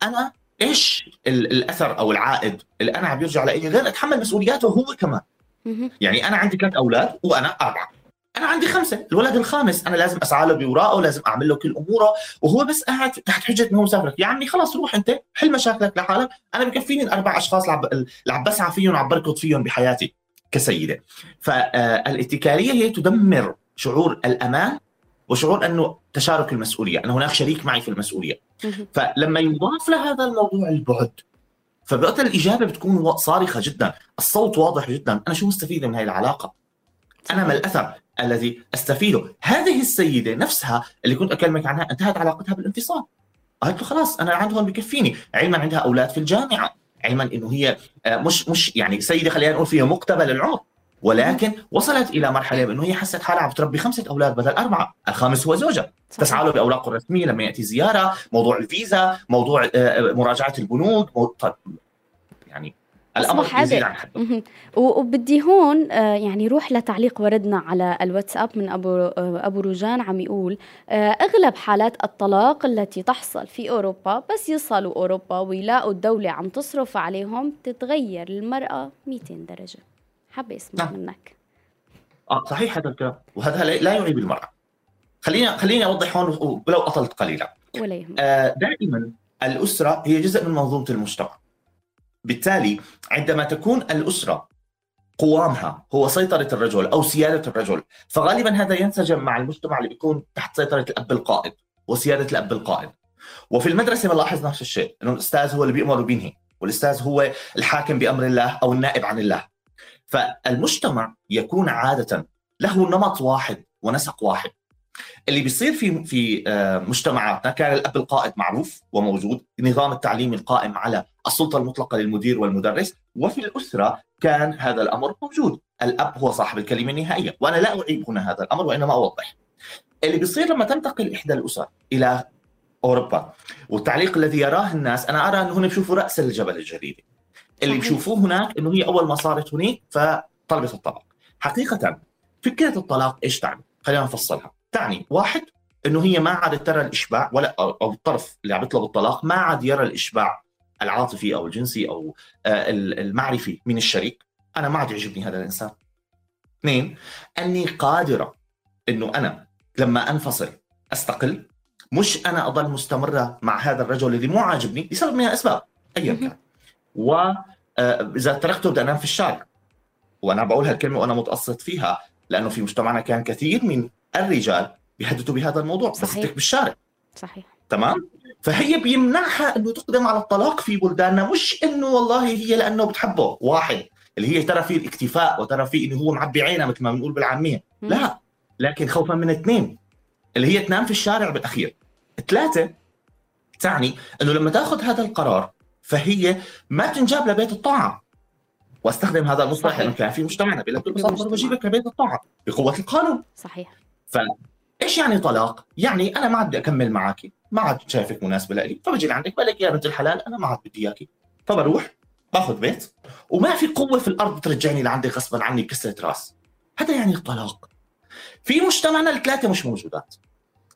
أنا إيش الأثر أو العائد اللي أنا عم بيرجع لي غير أتحمل مسؤولياته هو كمان. يعني أنا عندي ثلاث أولاد وأنا أربعة. أنا عندي خمسة. الولد الخامس أنا لازم أسعى له باوراقه لازم أعمل له كل أموره وهو بس قاعد تحت حجة إنه مسافر يا عمي خلص روح أنت حل مشاكلك لحالك. أنا بكفيني الأربع أشخاص اللي عم بسعى فيهم وعم بركض فيهم بحياتي كسيدة. فالاتكاليه هي تدمر شعور الأمان وشعور إنه تشارك المسؤولية ان هناك شريك معي في المسؤولية. فلما يضاف لهذا الموضوع البعد فبوقت الإجابة بتكون صارخة جدا الصوت واضح جدا. أنا شو مستفيده من هذه العلاقة؟ أنا ما الاثر الذي أستفيده. هذه السيدة نفسها اللي كنت أكلمك عنها انتهت علاقتها بالانفصال. قالت له خلاص أنا عندهم بكفيني. علما عندها أولاد في الجامعة. علما إنه هي آه، مش مش يعني سيدة خلينا نقول فيها مقتبل العمر. ولكن وصلت إلى مرحلة بأنه هي حست حالها عم تربي خمسة أولاد بدل أربعة، الخامس هو زوجها، تسعى له باوراقه الرسميه لما يأتي زيارة، موضوع الفيزا، موضوع آه، مراجعة البنوك، طيب، الأمر يزيد عن حده. وبدي هون آه، يعني روح لتعليق وردنا على الواتساب من أبو آه، أبو روجان عم يقول آه، أغلب حالات الطلاق التي تحصل في أوروبا بس يصلوا أوروبا ويلاقوا الدولة عم تصرف عليهم تتغير المراه 200 درجة. حابة أسمع نعم. منك. آه صحيح هذا الكلام. وهذا لا يعيب المرأة. خليني خليني أوضح هون ولو أطلت قليلا. ولا يهمك. آه دائما الأسرة هي جزء من منظومة المجتمع. بالتالي عندما تكون الأسرة قوامها هو سيطرة الرجل أو سيادة الرجل فغالبا هذا ينسجم مع المجتمع اللي بيكون تحت سيطرة الأب القائد وسيادة الأب القائد. وفي المدرسة بنلاحظ نفس الشيء أنه الأستاذ هو اللي بيأمر وبينهي والأستاذ هو الحاكم بأمر الله أو النائب عن الله. فالمجتمع يكون عادة له نمط واحد ونسق واحد. اللي بيصير في في آه، مجتمعاتنا كان الأب القائد معروف وموجود نظام التعليم القائم على السلطة المطلقة للمدير والمدرس وفي الأسرة كان هذا الأمر موجود. الأب هو صاحب الكلمة النهائية وأنا لا أعيب هنا هذا الأمر وإنما أوضح. اللي بيصير لما تنتقل إحدى الأسر إلى أوروبا والتعليق الذي يراه الناس أنا أرى أنه هنا بيشوفوا رأس الجبل الجديد. اللي بيشوفوه هناك إنه هي أول ما صارت هناك فطلبت الطلاق. حقيقة فكرة الطلاق إيش تعني؟ خلينا نفصلها. تعني واحد إنه هي ما عادت ترى الإشباع ولا أو الطرف اللي عم يطلب الطلاق ما عاد يرى الإشباع العاطفي أو الجنسي أو آه، المعرفي من الشريك. أنا ما عاد يعجبني هذا الإنسان. اثنين أني قادرة إنه أنا لما أنفصل أستقل. مش أنا أضل مستمرة مع هذا الرجل الذي مو عاجبني لسبب من الأسباب. ايا كان. واذا آه، تركته بدي أنام في الشارع. وأنا بقول هالكلمة وأنا متقصد فيها لأنه في مجتمعنا كان كثير من الرجال بيحدثوا بهذا الموضوع صحيح. بس بالشارع. صحيح. تمام؟ فهي بيمنعها إنه تقدم على الطلاق في بلداننا مش إنه والله هي لأنه بتحبه واحد. اللي هي ترى فيه الاكتفاء وترى فيه إنه هو معبي عينها مثل ما بنقول بالعامية. لا لكن خوفا من اثنين. اللي هي تنام في الشارع بالأخير. ثلاثة تعني إنه لما تأخذ هذا القرار فهي ما تنجاب لبيت الطاعه واستخدم هذا المصطلح لأنه كان في مجتمعنا. بيقول لك بجيبك لبيت الطاعه بقوة القانون. صحيح. فايش يعني طلاق؟ يعني أنا ما عاد بدي أكمل معك ما عاد شايفك مناسبة لي فبجي لعندك بقول يا بنت الحلال أنا ما عاد بدي اياكي فبروح باخذ بيت وما في قوة في الأرض ترجعني لعندك غصبا عني بكسره راس. هذا يعني الطلاق. في مجتمعنا الثلاثة مش موجودات.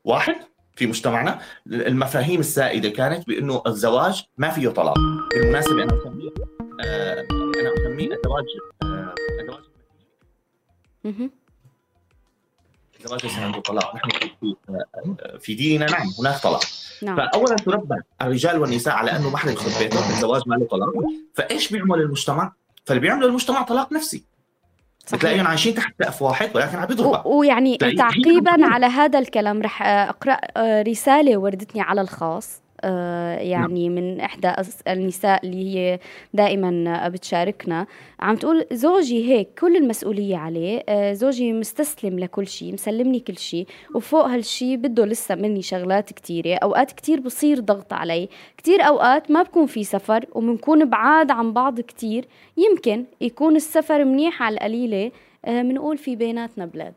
واحد في مجتمعنا المفاهيم السائدة كانت بأنه الزواج ما فيه طلاق. بالمناسبة أنا أسميه آه أنا أسميه الزواج آه الزواج الزواج ليس عنده طلاق. نحن في, في ديننا نعم هناك طلاق. نعم. فاولا تربى الرجال والنساء على أنه ما حدا يدخل بيته الزواج ما له طلاق. فإيش بيعمل المجتمع؟ فاللي بيعمله المجتمع طلاق نفسي. بتلاقيهم عايشين تحت سقف واحد ولكن عم بيضربوا ويعني تعقيبا على هذا الكلام رح أقرأ رسالة وردتني على الخاص. آه، يعني نعم. من إحدى النساء اللي هي دائما بتشاركنا. عم تقول زوجي هيك كل المسؤولية عليه. آه، زوجي مستسلم لكل شيء مسلمني كل شيء وفوق هالشيء بده لسه مني شغلات كتيرة. أوقات كتير بصير ضغط علي. كتير أوقات ما بكون في سفر وبنكون بعاد عن بعض كتير. يمكن يكون السفر منيح على القليلة. بنقول آه، في بيناتنا بلاد.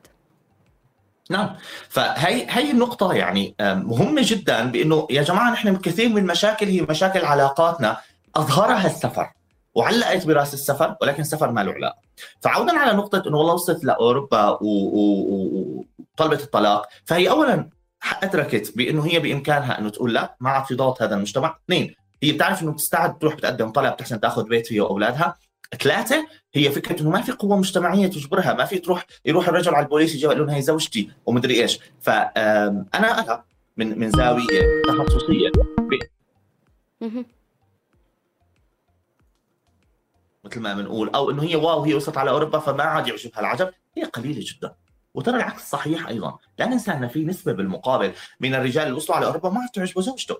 نعم. فهي هي النقطة يعني مهمة جدا بإنه يا جماعة نحن كثير من المشاكل هي مشاكل علاقاتنا. أظهرها السفر وعلقت براس السفر ولكن السفر ما له علاقة. فعودا على نقطة إنه والله وصلت لأوروبا وطلبت الطلاق. فهي اولا ادركت بإنه هي بإمكانها إنه تقول لا ما عاد في ضغط هذا المجتمع، اثنين هي بتعرف إنه بتستعد تروح بتقدم طلب تحسن تأخذ بيت هي واولادها، ثلاثة هي فكرة إنه ما في قوة مجتمعية تجبرها ما في تروح يروح الرجل على البوليس يجي يقول لهم هي زوجتي ومدري إيش. فانا ارى من من زاوية تخصصية. مثل ما بنقول أو إنه هي واو هي وصلت على أوروبا فما عاد يعجبها العجب. هي قليلة جدا. وترى العكس صحيح أيضا. لا ننسى أن في نسبة بالمقابل من الرجال اللي وصلوا على أوروبا ما تعجبه زوجته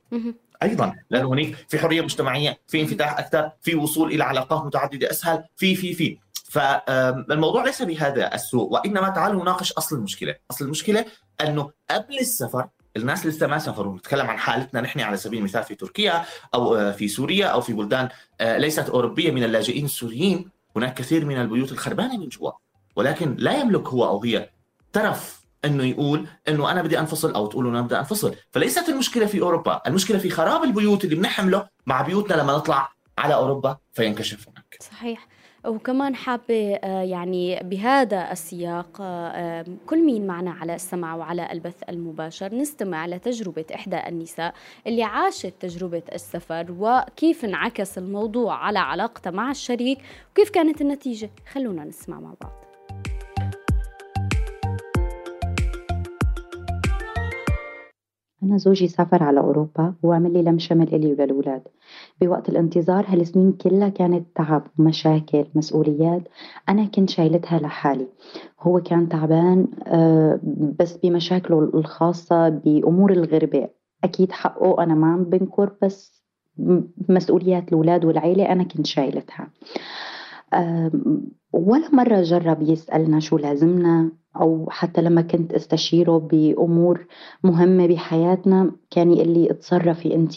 أيضا لأنه هناك في حرية مجتمعية في انفتاح أكثر في وصول إلى علاقات متعددة أسهل في في في. فالموضوع ليس بهذا السوء وإنما تعالوا نناقش أصل المشكلة. أصل المشكلة أنه قبل السفر الناس لسه ما سافروا نتكلم عن حالتنا نحن على سبيل المثال في تركيا أو آه، في سوريا أو في بلدان آه، ليست أوروبية من اللاجئين السوريين. هناك كثير من البيوت الخربانة من جوا ولكن لا يملك هو أو هي ترف إنه يقول إنه أنا بدي أنفصل أو تقولوا أنا بدي أنفصل، فليست المشكلة في أوروبا، المشكلة في خراب البيوت اللي بنحمله مع بيوتنا لما نطلع على أوروبا فينكشف هناك. صحيح. وكمان حابة آه، يعني بهذا السياق آه، كل مين معنا على السمع وعلى البث المباشر نستمع لتجربة إحدى النساء اللي عاشت تجربة السفر وكيف انعكس الموضوع على علاقتها مع الشريك وكيف كانت النتيجة خلونا نسمع مع بعض أنا زوجي سافر على أوروبا وعمل لي لم شمل إلي وللولاد بوقت الانتظار هالسنين كلها كانت تعب ومشاكل مسؤوليات أنا كنت شايلتها لحالي. هو كان تعبان آه، بس بمشاكله الخاصة بأمور الغربة. أكيد حقه أنا ما عم بنكر بس مسؤوليات الأولاد والعيلة أنا كنت شايلتها. ولا مرة جرب يسألنا شو لازمنا. أو حتى لما كنت أستشيره بأمور مهمة بحياتنا كان يقول لي اتصرفي أنتِ.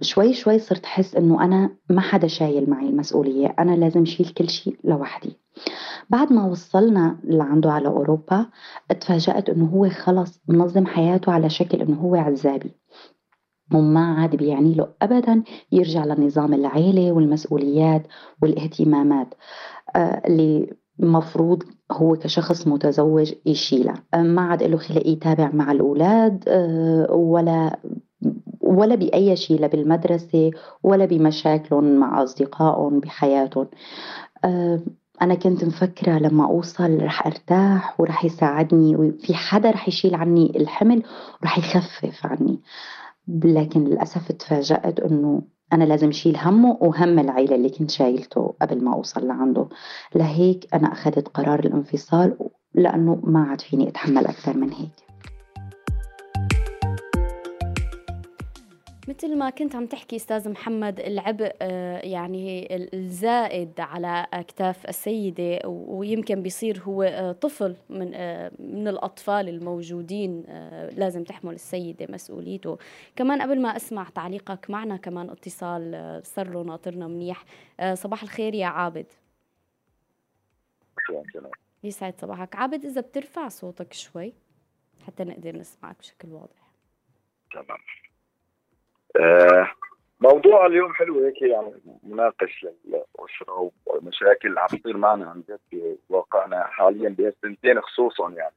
شوي شوي صرت أحس إنه أنا ما حدا شايل معي المسؤولية، أنا لازم شيل كل شيء لوحدي. بعد ما وصلنا لعنده على أوروبا اتفاجأت إنه هو خلص منظم حياته على شكل إنه هو عزابي. وما عاد بيعني له أبدا يرجع لنظام العيلة والمسؤوليات والاهتمامات آه، اللي مفروض هو كشخص متزوج يشيلها ما عاد له خلق يتابع مع الأولاد آه، ولا ولا بأي شيء لا بالمدرسة ولا بمشاكلهم مع أصدقائهم بحياتهم. أنا كنت مفكرة لما أوصل رح أرتاح ورح يساعدني وفي حدا رح يشيل عني الحمل ورح يخفف عني. لكن للأسف تفاجأت إنه أنا لازم شيل همه وهم العيلة اللي كنت شايلته قبل ما أوصل لعنده. لهيك أنا أخذت قرار الانفصال لأنه ما عاد فيني أتحمل أكثر من هيك. مثل ما كنت عم تحكي أستاذ محمد العبء آه، يعني الزائد على أكتاف السيدة ويمكن بيصير هو آه، طفل من آه، من الأطفال الموجودين لازم تحمل السيدة مسؤوليته. كمان قبل ما أسمع تعليقك معنا كمان اتصال صار له ناطرنا منيح. صباح الخير يا عابد. يسعد صباحك. عابد إذا بترفع صوتك شوي حتى نقدر نسمعك بشكل واضح. تمام. موضوع اليوم حلو هيك يعني مناقش للاسره والمشاكل اللي عم تصير معنا عن جد بواقعنا حاليا بهالسنتين خصوصا يعني.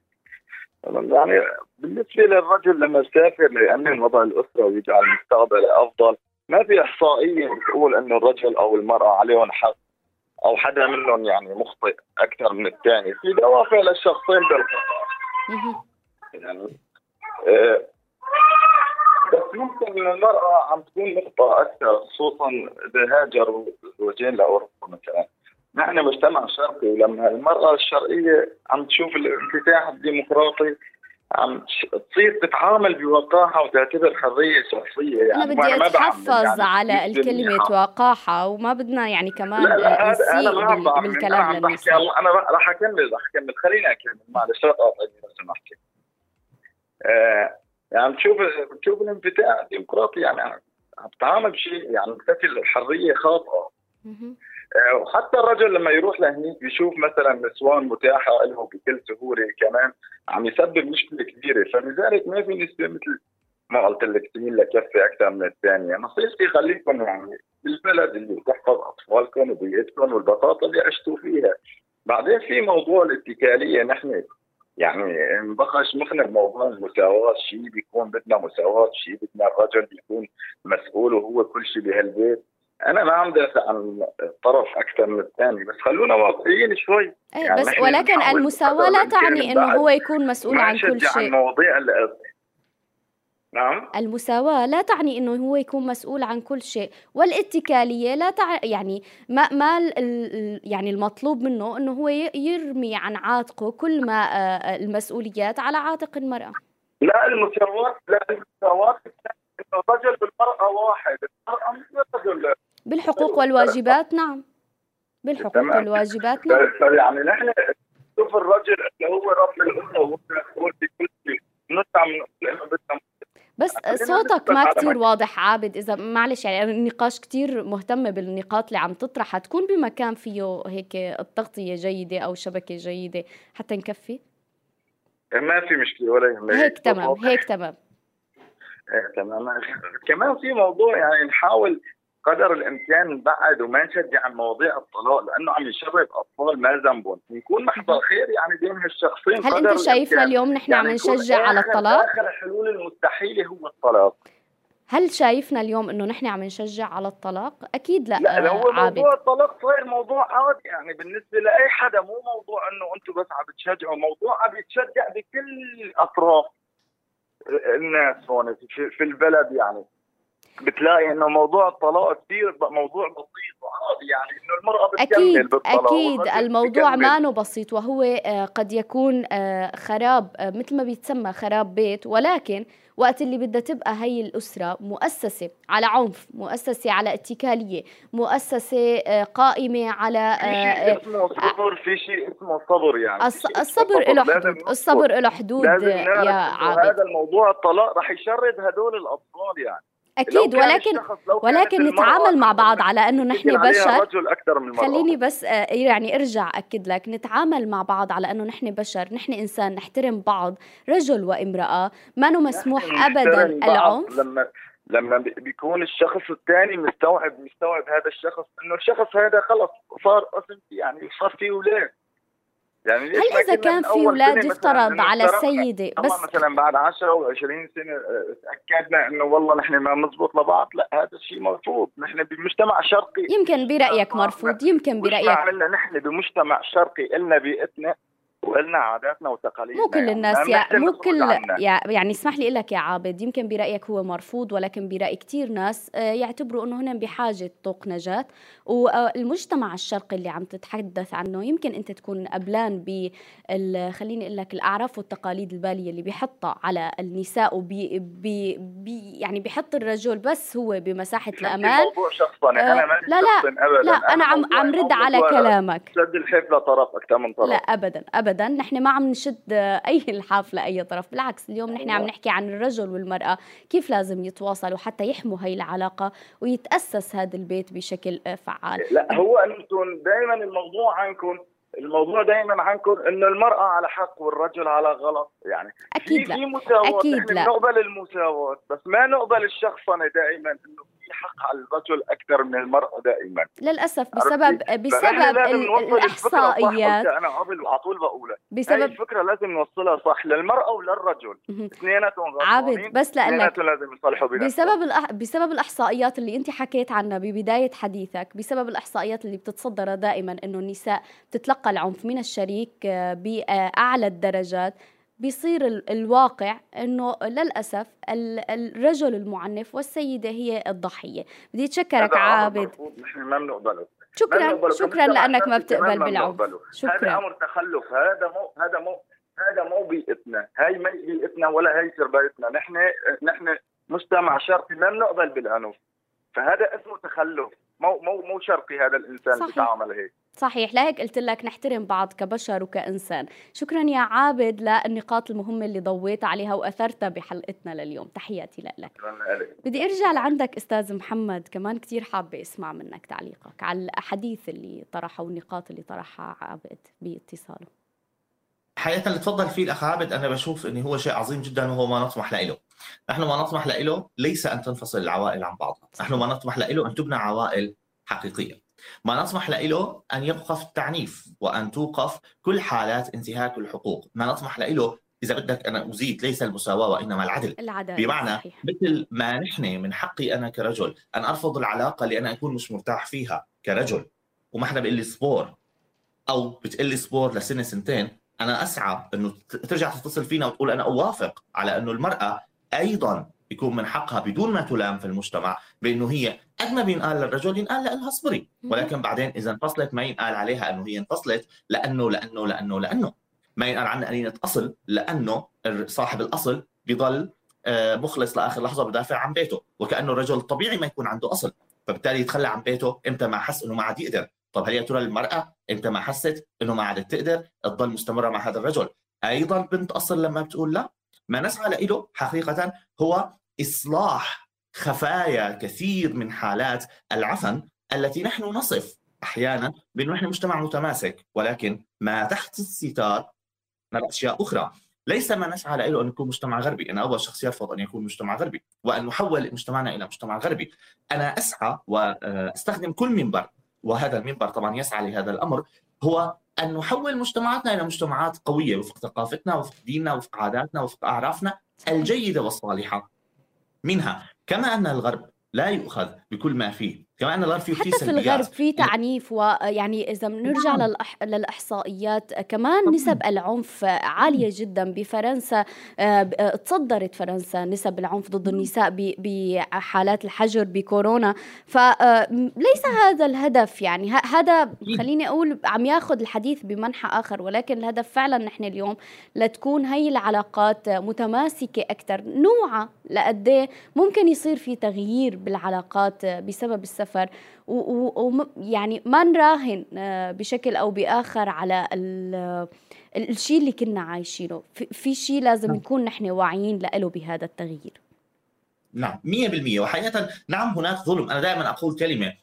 يعني بالنسبة للرجل لما يسافر ليامن وضع الأسرة ويجعل مستقبله أفضل ما في إحصائية بتقول إنه الرجل أو المرأة عليهم حق أو حدا منهم يعني مخطئ أكثر من الثاني. في دوافع للشخصين بالخطأ. يعني آه ممكن المرأة عم تكون نقطة أكثر خصوصا إذا هاجروا زوجين لأوروبا مثلا. نحن مجتمع شرقي ولما المرأة الشرقية عم تشوف الانفتاح الديمقراطي عم تصير تتعامل بوقاحة وتعتبر حرية شخصية. يعني أنا بدي أتحفظ يعني على الكلمة وقاحة وما بدنا يعني كمان لا لا أنا بالكلام أنا أنا راح أكمل راح أكمل. خليني أكمل. معلش لا تقاطعني لو سمحت يعني بتشوف بتشوف الانفتاح الديمقراطي يعني عم تتعامل بشيء يعني بشكل حريه خاطئة. آه، وحتى الرجل لما يروح لهنيك بيشوف مثلا نسوان متاحة له بكل سهولة كمان عم يسبب مشكلة كبيرة. فلذلك ما في نسبة مثل ما قلت لك تميل لكفة أكثر من الثانية، نصيحتي خليكم يعني بالبلد اللي بتحفظ أطفالكم وبيئتكم والبساطه اللي عشتوا فيها. بعدين في موضوع الاتكالية نحن يعني انبخش مخنا بموضوع المساواة شيء بيكون بدنا مساواة شيء بدنا الرجل يكون مسؤول وهو كل شيء بهالبيت. أنا ما عم دافع عن طرف أكثر من الثاني بس خلونا واقعيين شوي. أي يعني بس ولكن المساواة لا تعني إنه هو يكون مسؤول عن كل شيء. عن مواضيع نعم. المساواة لا تعني إنه هو يكون مسؤول عن كل شيء والاتكالية لا تع... يعني ما ما ال... يعني المطلوب منه إنه هو يرمي عن عاتقه كل ما آه، المسؤوليات على عاتق المرأة. لا المساواة لا المساواة الرجل والمرأة واحد المرأة مثل الرجل بالحقوق والواجبات نعم. بالحقوق والواجبات نعم. يعني نحن شوف الرجل اللي هو رب الأسرة وهو مسؤول بكل شيء نطلع من بدنا بس صوتك ما كتير واضح عابد. إذا معلش يعني النقاش كتير مهتمه بالنقاط اللي عم تطرح. حتكون بمكان فيه هيك التغطية جيدة أو شبكة جيدة حتى نكفي؟ ما في مشكلة ولا يهمك. هيك تمام هيك تمام. إيه تمام. كمان في موضوع يعني نحاول قدر الإمكان نبعد وما نشجع عن مواضيع الطلاق لأنه عم يشرب أطفال ما ذنبهم. نكون محضر خير يعني بين هالشخصين هل أنت شايفنا اليوم نحن يعني عم نشجع على الطلاق؟ آخر الحلول المستحيلة هو الطلاق. هل شايفنا اليوم إنه نحن عم نشجع على الطلاق؟ أكيد لا لا هو عابد. موضوع الطلاق صاير موضوع عادي. يعني بالنسبة لأي حدا مو موضوع إنه أنتم بس عم بتشجعوا. موضوع عم يتشجع بكل أطراف. الناس هون في البلد يعني. بتلاقي إنه موضوع الطلاق كثير موضوع بسيط وعادي يعني إنه المرأة بتكمل أكيد بالطلاق أكيد. الموضوع ما بسيط وهو آه، قد يكون آه، خراب آه، مثل ما بيتسمى خراب بيت ولكن وقت اللي بدها تبقى هي الأسرة مؤسسة على عنف مؤسسة على اتكالية مؤسسة قائمة على في شيء اسمه صبر في شيء اسمه صبر يعني الصبر له حدود الصبر له حدود يا عابد. هذا الموضوع الطلاق رح يشرد هدول الأطفال يعني. أكيد ولكن ولكن نتعامل مع بعض على إنه نحن بشر. خليني بس آه، يعني أرجع أكد لك. نتعامل مع بعض على إنه نحن بشر نحن إنسان نحترم بعض رجل وامرأة ما مسموح ابدا العنف. لما لما بيكون الشخص الثاني مستوعب مستوعب هذا الشخص إنه الشخص هذا خلص صار أصلا يعني صار فيه أولاد. يعني هل إذا كان في أولاد يفترض على السيده بس مثلا بعد 10 أو 20 سنة آه، تاكدنا إنه والله نحن ما بنضبط لبعض لا هذا الشيء مرفوض. نحن بمجتمع شرقي. يمكن برأيك مرفوض يمكن برأيك. عملنا نحن بمجتمع شرقي إلنا بيئتنا. ولنا عاداتنا وتقاليدنا مو كل يعني. الناس يا مو كل يعني اسمح لي لك يا عابد يمكن برأيك هو مرفوض ولكن برأي كثير ناس آه، يعتبروا إنه هن بحاجة طوق نجاة. والمجتمع الشرقي اللي عم تتحدث عنه يمكن أنت تكون قبلان ب خليني أقول لك الأعراف والتقاليد البالية اللي بيحطها على النساء وبي بي بي يعني بيحط الرجل بس هو بمساحة الأمان. موضوع شخصني آه أنا ما لا لا أبداً. لا أنا, عم عم رد على كلامك. شد الحفله طرف أكثر من طرف. لا ابدا ابدا. ابدا نحن ما عم نشد أي الحاف لأي طرف بالعكس اليوم نحن عم نحكي عن الرجل والمرأة كيف لازم يتواصلوا حتى يحموا هي العلاقة ويتأسس هذا البيت بشكل فعال لا هو أنتم دائما الموضوع عنكم الموضوع دائما عنكم إنه المرأة على حق والرجل على غلط يعني أكيد في لا. في مساواه أكيد لا. نقبل المساواه بس ما نقبل الشخصنه دائما إنه في حق على الرجل أكثر من المرأة دائما. للأسف بسبب بسبب الإحصائيات. أنا قبل على طول بقولها. بسبب الفكرة لازم نوصلها صح للمرأة وللرجل. اثنيناتهم عابد بس لانك لازم يصلحوا بسبب الأح... بسبب الإحصائيات اللي أنت حكيت عنها ببداية حديثك بسبب الإحصائيات اللي بتتصدرها دائما إنه النساء بتتلقى العنف من الشريك آه، بأعلى الدرجات بيصير الواقع إنه للأسف الرجل المعنف والسيدة هي الضحية. بدي أتشكرك عابد. نحن ما بنقبله شكرا شكرا لأنك ما بتقبل بالعنف شكرا هذا أمر تخلف. هذا مو هذا مو هذا مو بيئتنا. هاي ما بيئتنا ولا هي تربيتنا نحن نحن مجتمع شرقي ما بنقبل بالعنف. فهذا اسمه تخلف. مو مو مو شرقي هذا الإنسان بيتعامل هيك. صحيح لهيك قلت لك نحترم بعض كبشر وكإنسان. شكرا يا عابد للنقاط المهمة اللي ضويت عليها وأثرتها بحلقتنا لليوم. تحياتي لك. بدي أرجع لعندك أستاذ محمد كمان كتير حابة أسمع منك تعليقك على الأحاديث اللي طرحها والنقاط اللي طرحها عابد باتصاله. حقيقة اللي تفضل فيه الأخ عابد أنا بشوف أنه هو شيء عظيم جدا وهو ما نطمح له. نحن ما نطمح له ليس أن تنفصل العوائل عن بعضها. نحن ما نطمح له أن تبنى عوائل حقيقية. ما نطمح له أن يوقف التعنيف وأن توقف كل حالات انتهاك الحقوق. ما نطمح له إذا بدك أنا أزيد ليس المساواة وإنما العدل. العدالة بمعنى صحيح. مثل ما نحن من حقي أنا كرجل أن أرفض العلاقة اللي أنا أكون مش مرتاح فيها كرجل. وما حدا بيقول لي اصبر؟ أو بتقول لي اصبر لسنة سنتين. أنا أسعى أنه ترجع تتصل فينا وتقول أنا أوافق على أنه المرأة أيضا يكون من حقها بدون ما تلام في المجتمع بأنه هي قد ما بينقال للرجل ينقال لها اصبري ولكن بعدين إذا انفصلت ما ينقال عليها إنه هي انفصلت لأنه لأنه لأنه لأنه. ما ينقال عنها قليله اصل لأنه صاحب الأصل بيضل آه، مخلص لآخر لحظة بدافع عن بيته. وكأنه الرجل طبيعي ما يكون عنده أصل. فبالتالي يتخلى عن بيته إمتى ما حس إنه ما عاد يقدر. طب هل يا ترى المرأة إمتى ما حست إنه ما عادت تقدر؟ تضل مستمرة مع هذا الرجل. أيضا بنت أصل لما بتقول لا. ما نسعى له حقيقة هو إصلاح خفايا كثير من حالات العفن التي نحن نصف أحيانا بأنه نحن مجتمع متماسك ولكن ما تحت الستار من أشياء أخرى ليس ما نسعى له أن يكون مجتمع غربي، أنا أول شخص يرفض أن يكون مجتمع غربي وأن نحول مجتمعنا إلى مجتمع غربي. أنا أسعى وأستخدم كل منبر وهذا المنبر طبعا يسعى لهذا الأمر هو أن نحول مجتمعاتنا إلى مجتمعات قوية وفق ثقافتنا وفق ديننا وفق عاداتنا وفق أعرافنا الجيدة والصالحة. منها كما أن الغرب لا يؤخذ بكل ما فيه. كما ان الغرب فيه حتى في الغرب في تعنيف ويعني إذا بنرجع نعم. للأح... للإحصائيات كمان نسب العنف عالية جدا بفرنسا آه، تصدرت فرنسا نسب العنف ضد النساء بحالات الحجر بكورونا. فليس آه، هذا الهدف يعني. هذا خليني أقول عم ياخذ الحديث بمنحى آخر ولكن الهدف فعلا نحن اليوم لتكون هي العلاقات متماسكة أكثر نوعا لقد ممكن يصير في تغيير بالعلاقات بسبب السفر السفر ويعني ما نراهن آه، بشكل أو بآخر على الشيء اللي كنا عايشينه. في شيء لازم نعم. نكون نحن واعيين له بهذا التغيير. نعم 100% وحقيقة نعم هناك ظلم. أنا دائما أقول كلمة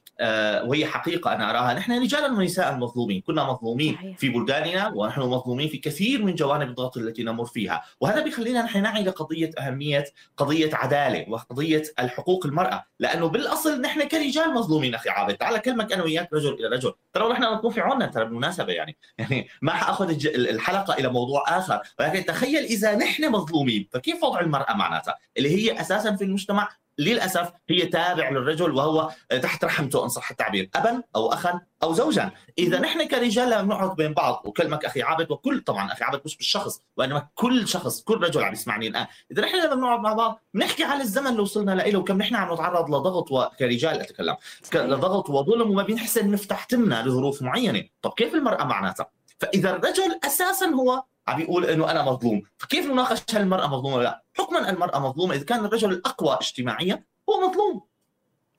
وهي حقيقة أنا أراها. نحن رجالا ونساء مظلومين. كنا مظلومين. في بلداننا ونحن مظلومين في كثير من جوانب الضغط التي نمر فيها. وهذا بيخلينا نحن نعي لقضية أهمية قضية عدالة وقضية الحقوق المرأة. لأنه بالأصل نحن كرجال مظلومين أخي عابد. تعال كلمك أنا وياك رجل إلى رجل. ترى نحن نكون في عنا ترى بالمناسبة يعني. يعني ما حأخذ الحلقة إلى موضوع آخر. ولكن تخيل إذا نحن مظلومين. فكيف وضع المرأة معناتها؟ اللي هي أساسا في المجتمع للأسف هي تابع للرجل وهو تحت رحمته أن صح التعبير ابا أو اخا أو زوجا. إذا نحن كرجال لما نقعد بين بعض وكلمك أخي عابد وكل طبعا أخي عابد مش بالشخص وإنما كل شخص كل رجل عم يسمعني الآن. إذا نحن لما بنقعد مع بعض بنحكي على الزمن اللي وصلنا له وكم نحن عم نتعرض لضغط وكرجال أتكلم لضغط وظلم وما بنحسن نفتح تمنا لظروف معينة. طب كيف المرأة معناتها؟ فإذا الرجل أساسا هو عم يقول إنه أنا مظلوم. فكيف نناقش هل المراه مظلومة ولا لا؟ حكما المرأة مظلومة. إذا كان الرجل الأقوى اجتماعيا هو مظلوم.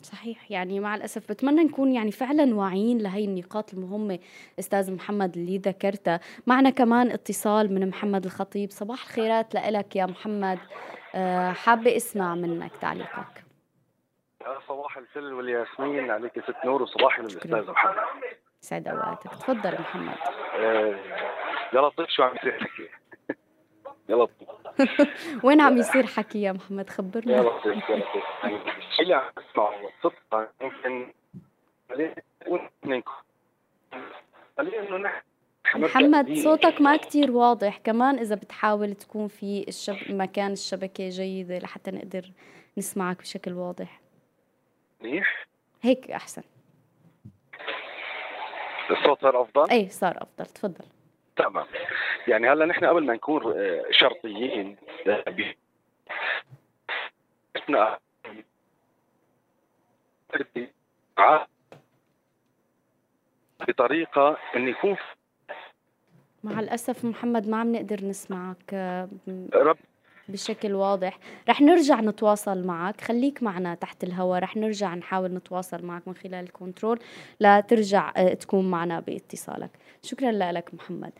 صحيح. يعني مع الأسف بتمنى نكون يعني فعلا واعيين لهي النقاط المهمة أستاذ محمد اللي ذكرتها. معنا كمان اتصال من محمد الخطيب. صباح الخيرات لك يا محمد. آه، حابة أسمع منك تعليقك. صباح الفل والياسمين. عليك ست نور وصباح للأستاذ محمد. سعد أوقاتك. تفضل محمد. آه، يا لطيف شو عم يصير حكي؟ يا لطيف وين عم يصير حكي يا محمد؟ خبرنا. يا لطيف يا لطيف اللي عم اسمعه صدقا يمكن محمد صوتك ما كتير واضح. كمان إذا بتحاول تكون في الشب... مكان الشبكة جيدة لحتى نقدر نسمعك بشكل واضح. منيح؟ هيك أحسن. الصوت صار أفضل؟ إيه صار أفضل. تفضل. تمام. يعني هلا نحن قبل ما نكون آه، شرطيين إحنا بطريقة إن يكون مع الأسف محمد ما عم نقدر نسمعك رب بشكل واضح. رح نرجع نتواصل معك. خليك معنا تحت الهواء. رح نرجع نحاول نتواصل معك من خلال الكنترول لترجع آه، تكون معنا باتصالك. شكرا لك محمد.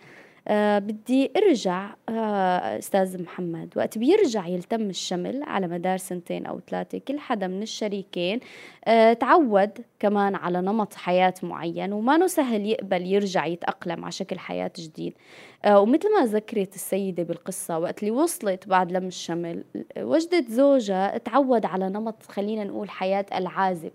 آه بدي أرجع آه أستاذ محمد. وقت بيرجع يلتم الشمل على مدار سنتين أو ثلاثة كل حدا من الشريكين آه تعود كمان على نمط حياة معين وما سهل يقبل يرجع يتأقلم على شكل حياة جديد. آه ومثل ما ذكرت السيدة بالقصة وقت اللي وصلت بعد لم الشمل وجدت زوجها تعود على نمط خلينا نقول حياة العازب.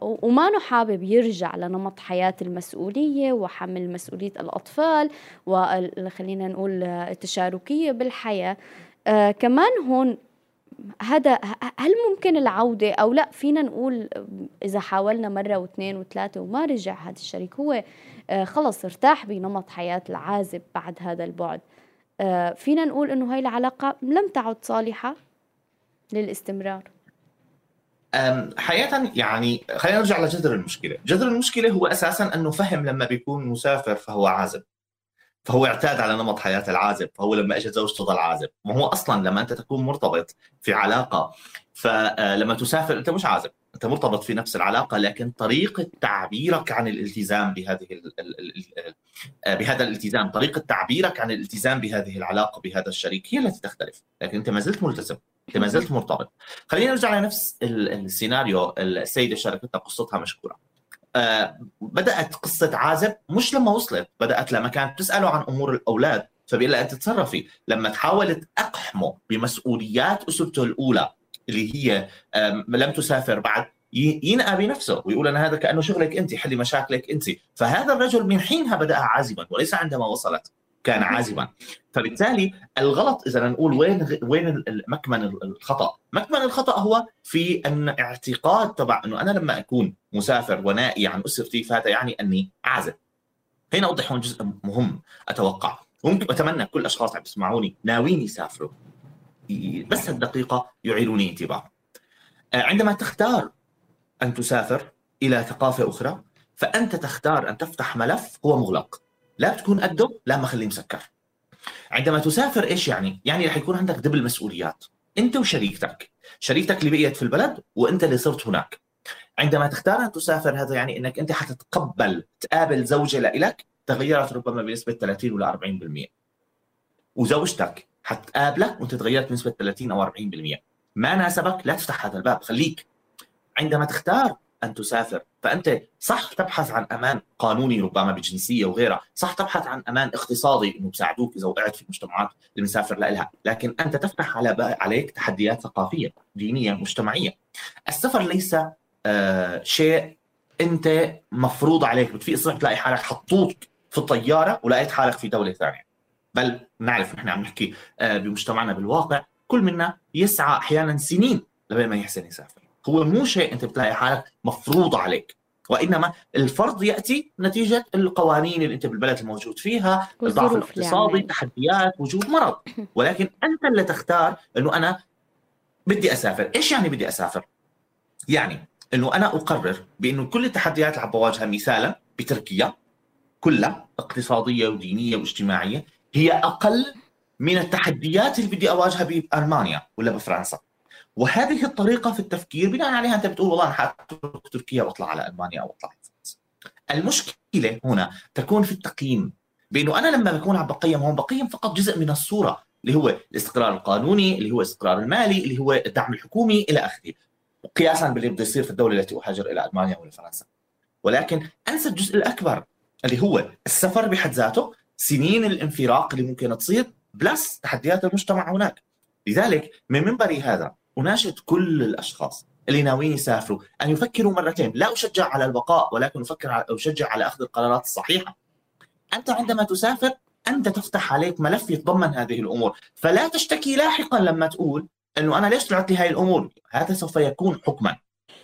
وما حابب يرجع لنمط حياة المسؤولية وحمل مسؤولية الأطفال وخلينا نقول التشاركية بالحياة. آه كمان هون هذا هل ممكن العودة أو لا؟ فينا نقول إذا حاولنا مرة واثنين وثلاثة وما رجع هذا الشريك هو آه خلص ارتاح بنمط حياة العازب بعد هذا البعد. آه فينا نقول إنه هاي العلاقة لم تعد صالحة للاستمرار. حقيقة يعني خلينا نرجع لجذر المشكلة، جذر المشكلة هو أساسا أنه فهم لما بيكون مسافر فهو عازب. فهو اعتاد على نمط حياة العازب فهو لما اجت زوجته ظل عازب. ما هو أصلا لما أنت تكون مرتبط في علاقة فلما تسافر أنت مش عازب أنت مرتبط في نفس العلاقة لكن طريقة تعبيرك عن الالتزام بهذه بهذا الالتزام طريقة تعبيرك عن الالتزام بهذه العلاقة بهذا الشريك هي التي تختلف. لكن أنت ما زلت ملتزم. انت ما زلت مرتبط. خلينا نرجع لنفس السيناريو السيدة شاركتنا قصتها مشكوره آه بدأت قصة عازب مش لما وصلت بدأت لما كانت تسأله عن أمور الأولاد فبيقول لها أنت تصرفي لما تحاول تقحمه بمسؤوليات أسرته الأولى اللي هي لم تسافر بعد ينأى بنفسه ويقول أنا هذا كأنه شغلك أنت حلي مشاكلك أنت. فهذا الرجل من حينها بدأها عازبا وليس عندما وصلت. كان عازبا. فبالتالي الغلط إذا نقول وين وين مكمن الخطأ. مكمن الخطأ هو في أن اعتقاد تبع أنه أنا لما أكون مسافر ونائي عن أسرتي فهذا يعني أني عازب. هنا أوضح هون جزء مهم أتوقع. ممكن أتمنى كل الأشخاص عم يسمعوني ناويين يسافروا. بس الدقيقة يعيروني انتباه. عندما تختار أن تسافر إلى ثقافة أخرى فأنت تختار أن تفتح ملف هو مغلق. لا بتكون قده لا ما خليه مسكر. عندما تسافر إيش يعني؟ يعني رح يكون عندك دبل مسؤوليات. أنت وشريكتك. شريكتك اللي بقيت في البلد وأنت اللي صرت هناك. عندما تختار أن تسافر هذا يعني إنك أنت حتتقبل تقابل زوجة لإلك تغيرت ربما بنسبة 30 ولا 40% وزوجتك حتقابلك وأنت تغيرت بنسبة 30 أو 40% ما ناسبك؟ لا تفتح هذا الباب خليك. عندما تختار أن تسافر. فأنت صح تبحث عن أمان قانوني ربما بجنسية وغيرها صح تبحث عن أمان اقتصادي إنه بساعدوك إذا وقعت في المجتمعات اللي بنسافر لها لكن أنت تفتح على عليك تحديات ثقافية دينية مجتمعية. السفر ليس آه شيء أنت مفروض عليك بتفيق الصبح بتلاقي حالك حطوك في الطيارة ولقيت حالك في دولة ثانية. بل نعرف نحن عم نحكي آه بمجتمعنا بالواقع كل منا يسعى أحيانا سنين لبين ما يحسن يسافر. هو مو شيء أنت بتلاقي حالك مفروض عليك. وإنما الفرض يأتي نتيجة القوانين اللي أنت بالبلد الموجود فيها الضعف الاقتصادي يعني. تحديات وجود مرض. ولكن أنت اللي تختار إنه أنا بدي أسافر. إيش يعني بدي أسافر؟ يعني إنه أنا أقرر بإنه كل التحديات اللي عم بواجهها مثالا بتركيا كلها اقتصادية ودينية واجتماعية هي أقل من التحديات اللي بدي أواجهها بألمانيا ولا بفرنسا. وهذه الطريقة في التفكير بناء عليها أنت بتقول والله أنا حاترك تركيا واطلع على ألمانيا أو أطلع المشكلة هنا تكون في التقييم بأنه أنا لما بكون عم بقيم هون بقيم فقط جزء من الصورة اللي هو الاستقرار القانوني اللي هو الاستقرار المالي اللي هو الدعم الحكومي إلى آخره. قياسا باللي بده يصير في الدولة التي أهاجر إلى ألمانيا ولا فرنسا. ولكن انسى الجزء الأكبر اللي هو السفر بحد ذاته سنين الانفراق اللي ممكن تصير بلس تحديات المجتمع هناك. لذلك من منبري هذا اناشد كل الأشخاص اللي ناويين يسافروا أن يفكروا مرتين، لا أشجع على البقاء ولكن أفكر أشجع على أخذ القرارات الصحيحة. أنت عندما تسافر أنت تفتح عليك ملف يتضمن هذه الأمور، فلا تشتكي لاحقا لما تقول إنه أنا ليش طلعت لي هاي الأمور؟ هذا سوف يكون حكما.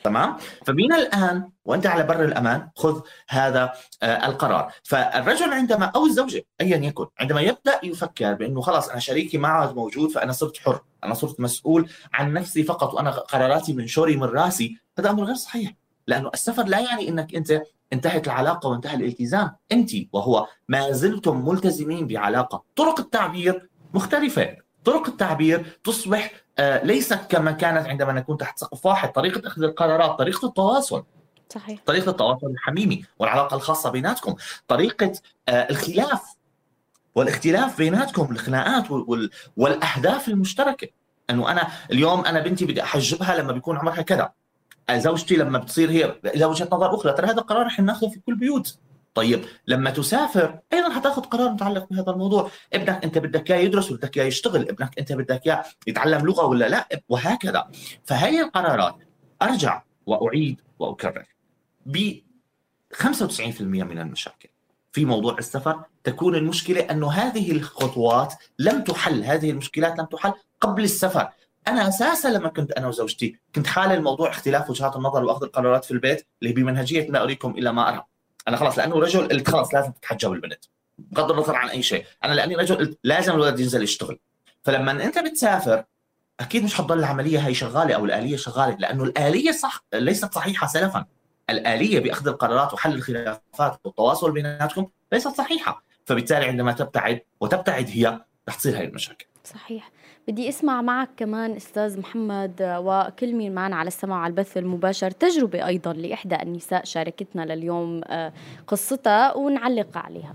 تمام؟ فبينا الآن وأنت على بر الأمان خذ هذا آه القرار. فالرجل عندما أو الزوجة ايا يكن عندما يبدأ يفكر بأنه خلاص أنا شريكي ما عاد موجود فأنا صرت حر أنا صرت مسؤول عن نفسي فقط وأنا قراراتي من شوري من رأسي هذا أمر غير صحيح. لأنه السفر لا يعني إنك أنت انتهت العلاقة وانتهى الالتزام. أنت وهو ما زلتم ملتزمين بعلاقة. طرق التعبير مختلفة. طرق التعبير تصبح آه، ليست كما كانت عندما نكون تحت سقف واحد. طريقة أخذ القرارات طريقة التواصل. صحيح. طريقة التواصل الحميمي والعلاقة الخاصة بيناتكم. طريقة آه، الخلاف والاختلاف بيناتكم الخناقات والأهداف المشتركة. أنه أنا اليوم أنا بنتي بدي أحجبها لما بيكون عمرها كذا. زوجتي لما بتصير هي لها وجهة نظر أخرى ترى هذا قرار رح ناخذه في كل بيوت. طيب لما تسافر أيضا حتأخذ قرار متعلق بهذا الموضوع. ابنك أنت بدك إياه يدرس ولا بدك إياه يشتغل. ابنك أنت بدك إياه يتعلم لغة ولا لا؟ وهكذا. فهي القرارات أرجع وأعيد وأكرر ب 95% من المشاكل. في موضوع السفر تكون المشكلة انه هذه الخطوات لم تحل هذه المشكلات لم تحل قبل السفر. أنا أساسا لما كنت أنا وزوجتي كنت حالل الموضوع اختلاف وجهات النظر وأخذ القرارات في البيت اللي بمنهجية لا أريكم إلا ما أرى. أنا خلاص لأنه رجل قلت خلاص لازم تتحجب البنت بغض النظر عن أي شيء. أنا لأني رجل قلت لازم الولد ينزل يشتغل. فلما أنت بتسافر أكيد مش حتضل العملية هي شغالة أو الآلية شغالة لأنه الآلية صح ليست صحيحة سلفا. الآلية بأخذ القرارات وحل الخلافات والتواصل بيناتكم ليست صحيحة. فبالتالي عندما تبتعد وتبتعد هي رح تصير هاي المشاكل. صحيح. بدي أسمع معك كمان أستاذ محمد وكل مين معنا على السماع على البث المباشر تجربة أيضا لإحدى النساء شاركتنا لليوم آه، قصتها ونعلق عليها.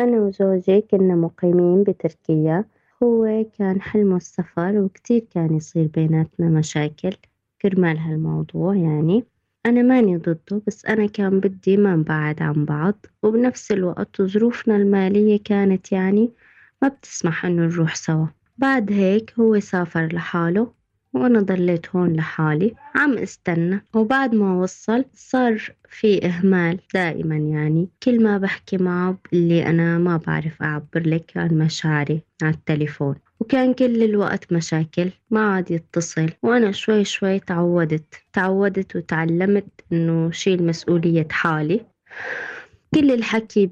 أنا وزوجي كنا مقيمين بتركيا. هو كان حلمه السفر وكتير كان يصير بيناتنا مشاكل كرمال هالموضوع يعني. أنا ماني ضده بس أنا كان بدي ما نبعد عن بعض وبنفس الوقت ظروفنا المالية كانت يعني ما بتسمح إنه نروح سوا. بعد هيك هو سافر لحاله وأنا ضليت هون لحالي عم استنى. وبعد ما وصل صار في إهمال دائما يعني. كل ما بحكي معه اللي أنا ما بعرف أعبر لك عن مشاعري على التليفون. وكان كل الوقت مشاكل ما عاد يتصل وأنا شوي شوي تعودت تعودت وتعلمت إنه شيل مسؤولية حالي. كل الحكي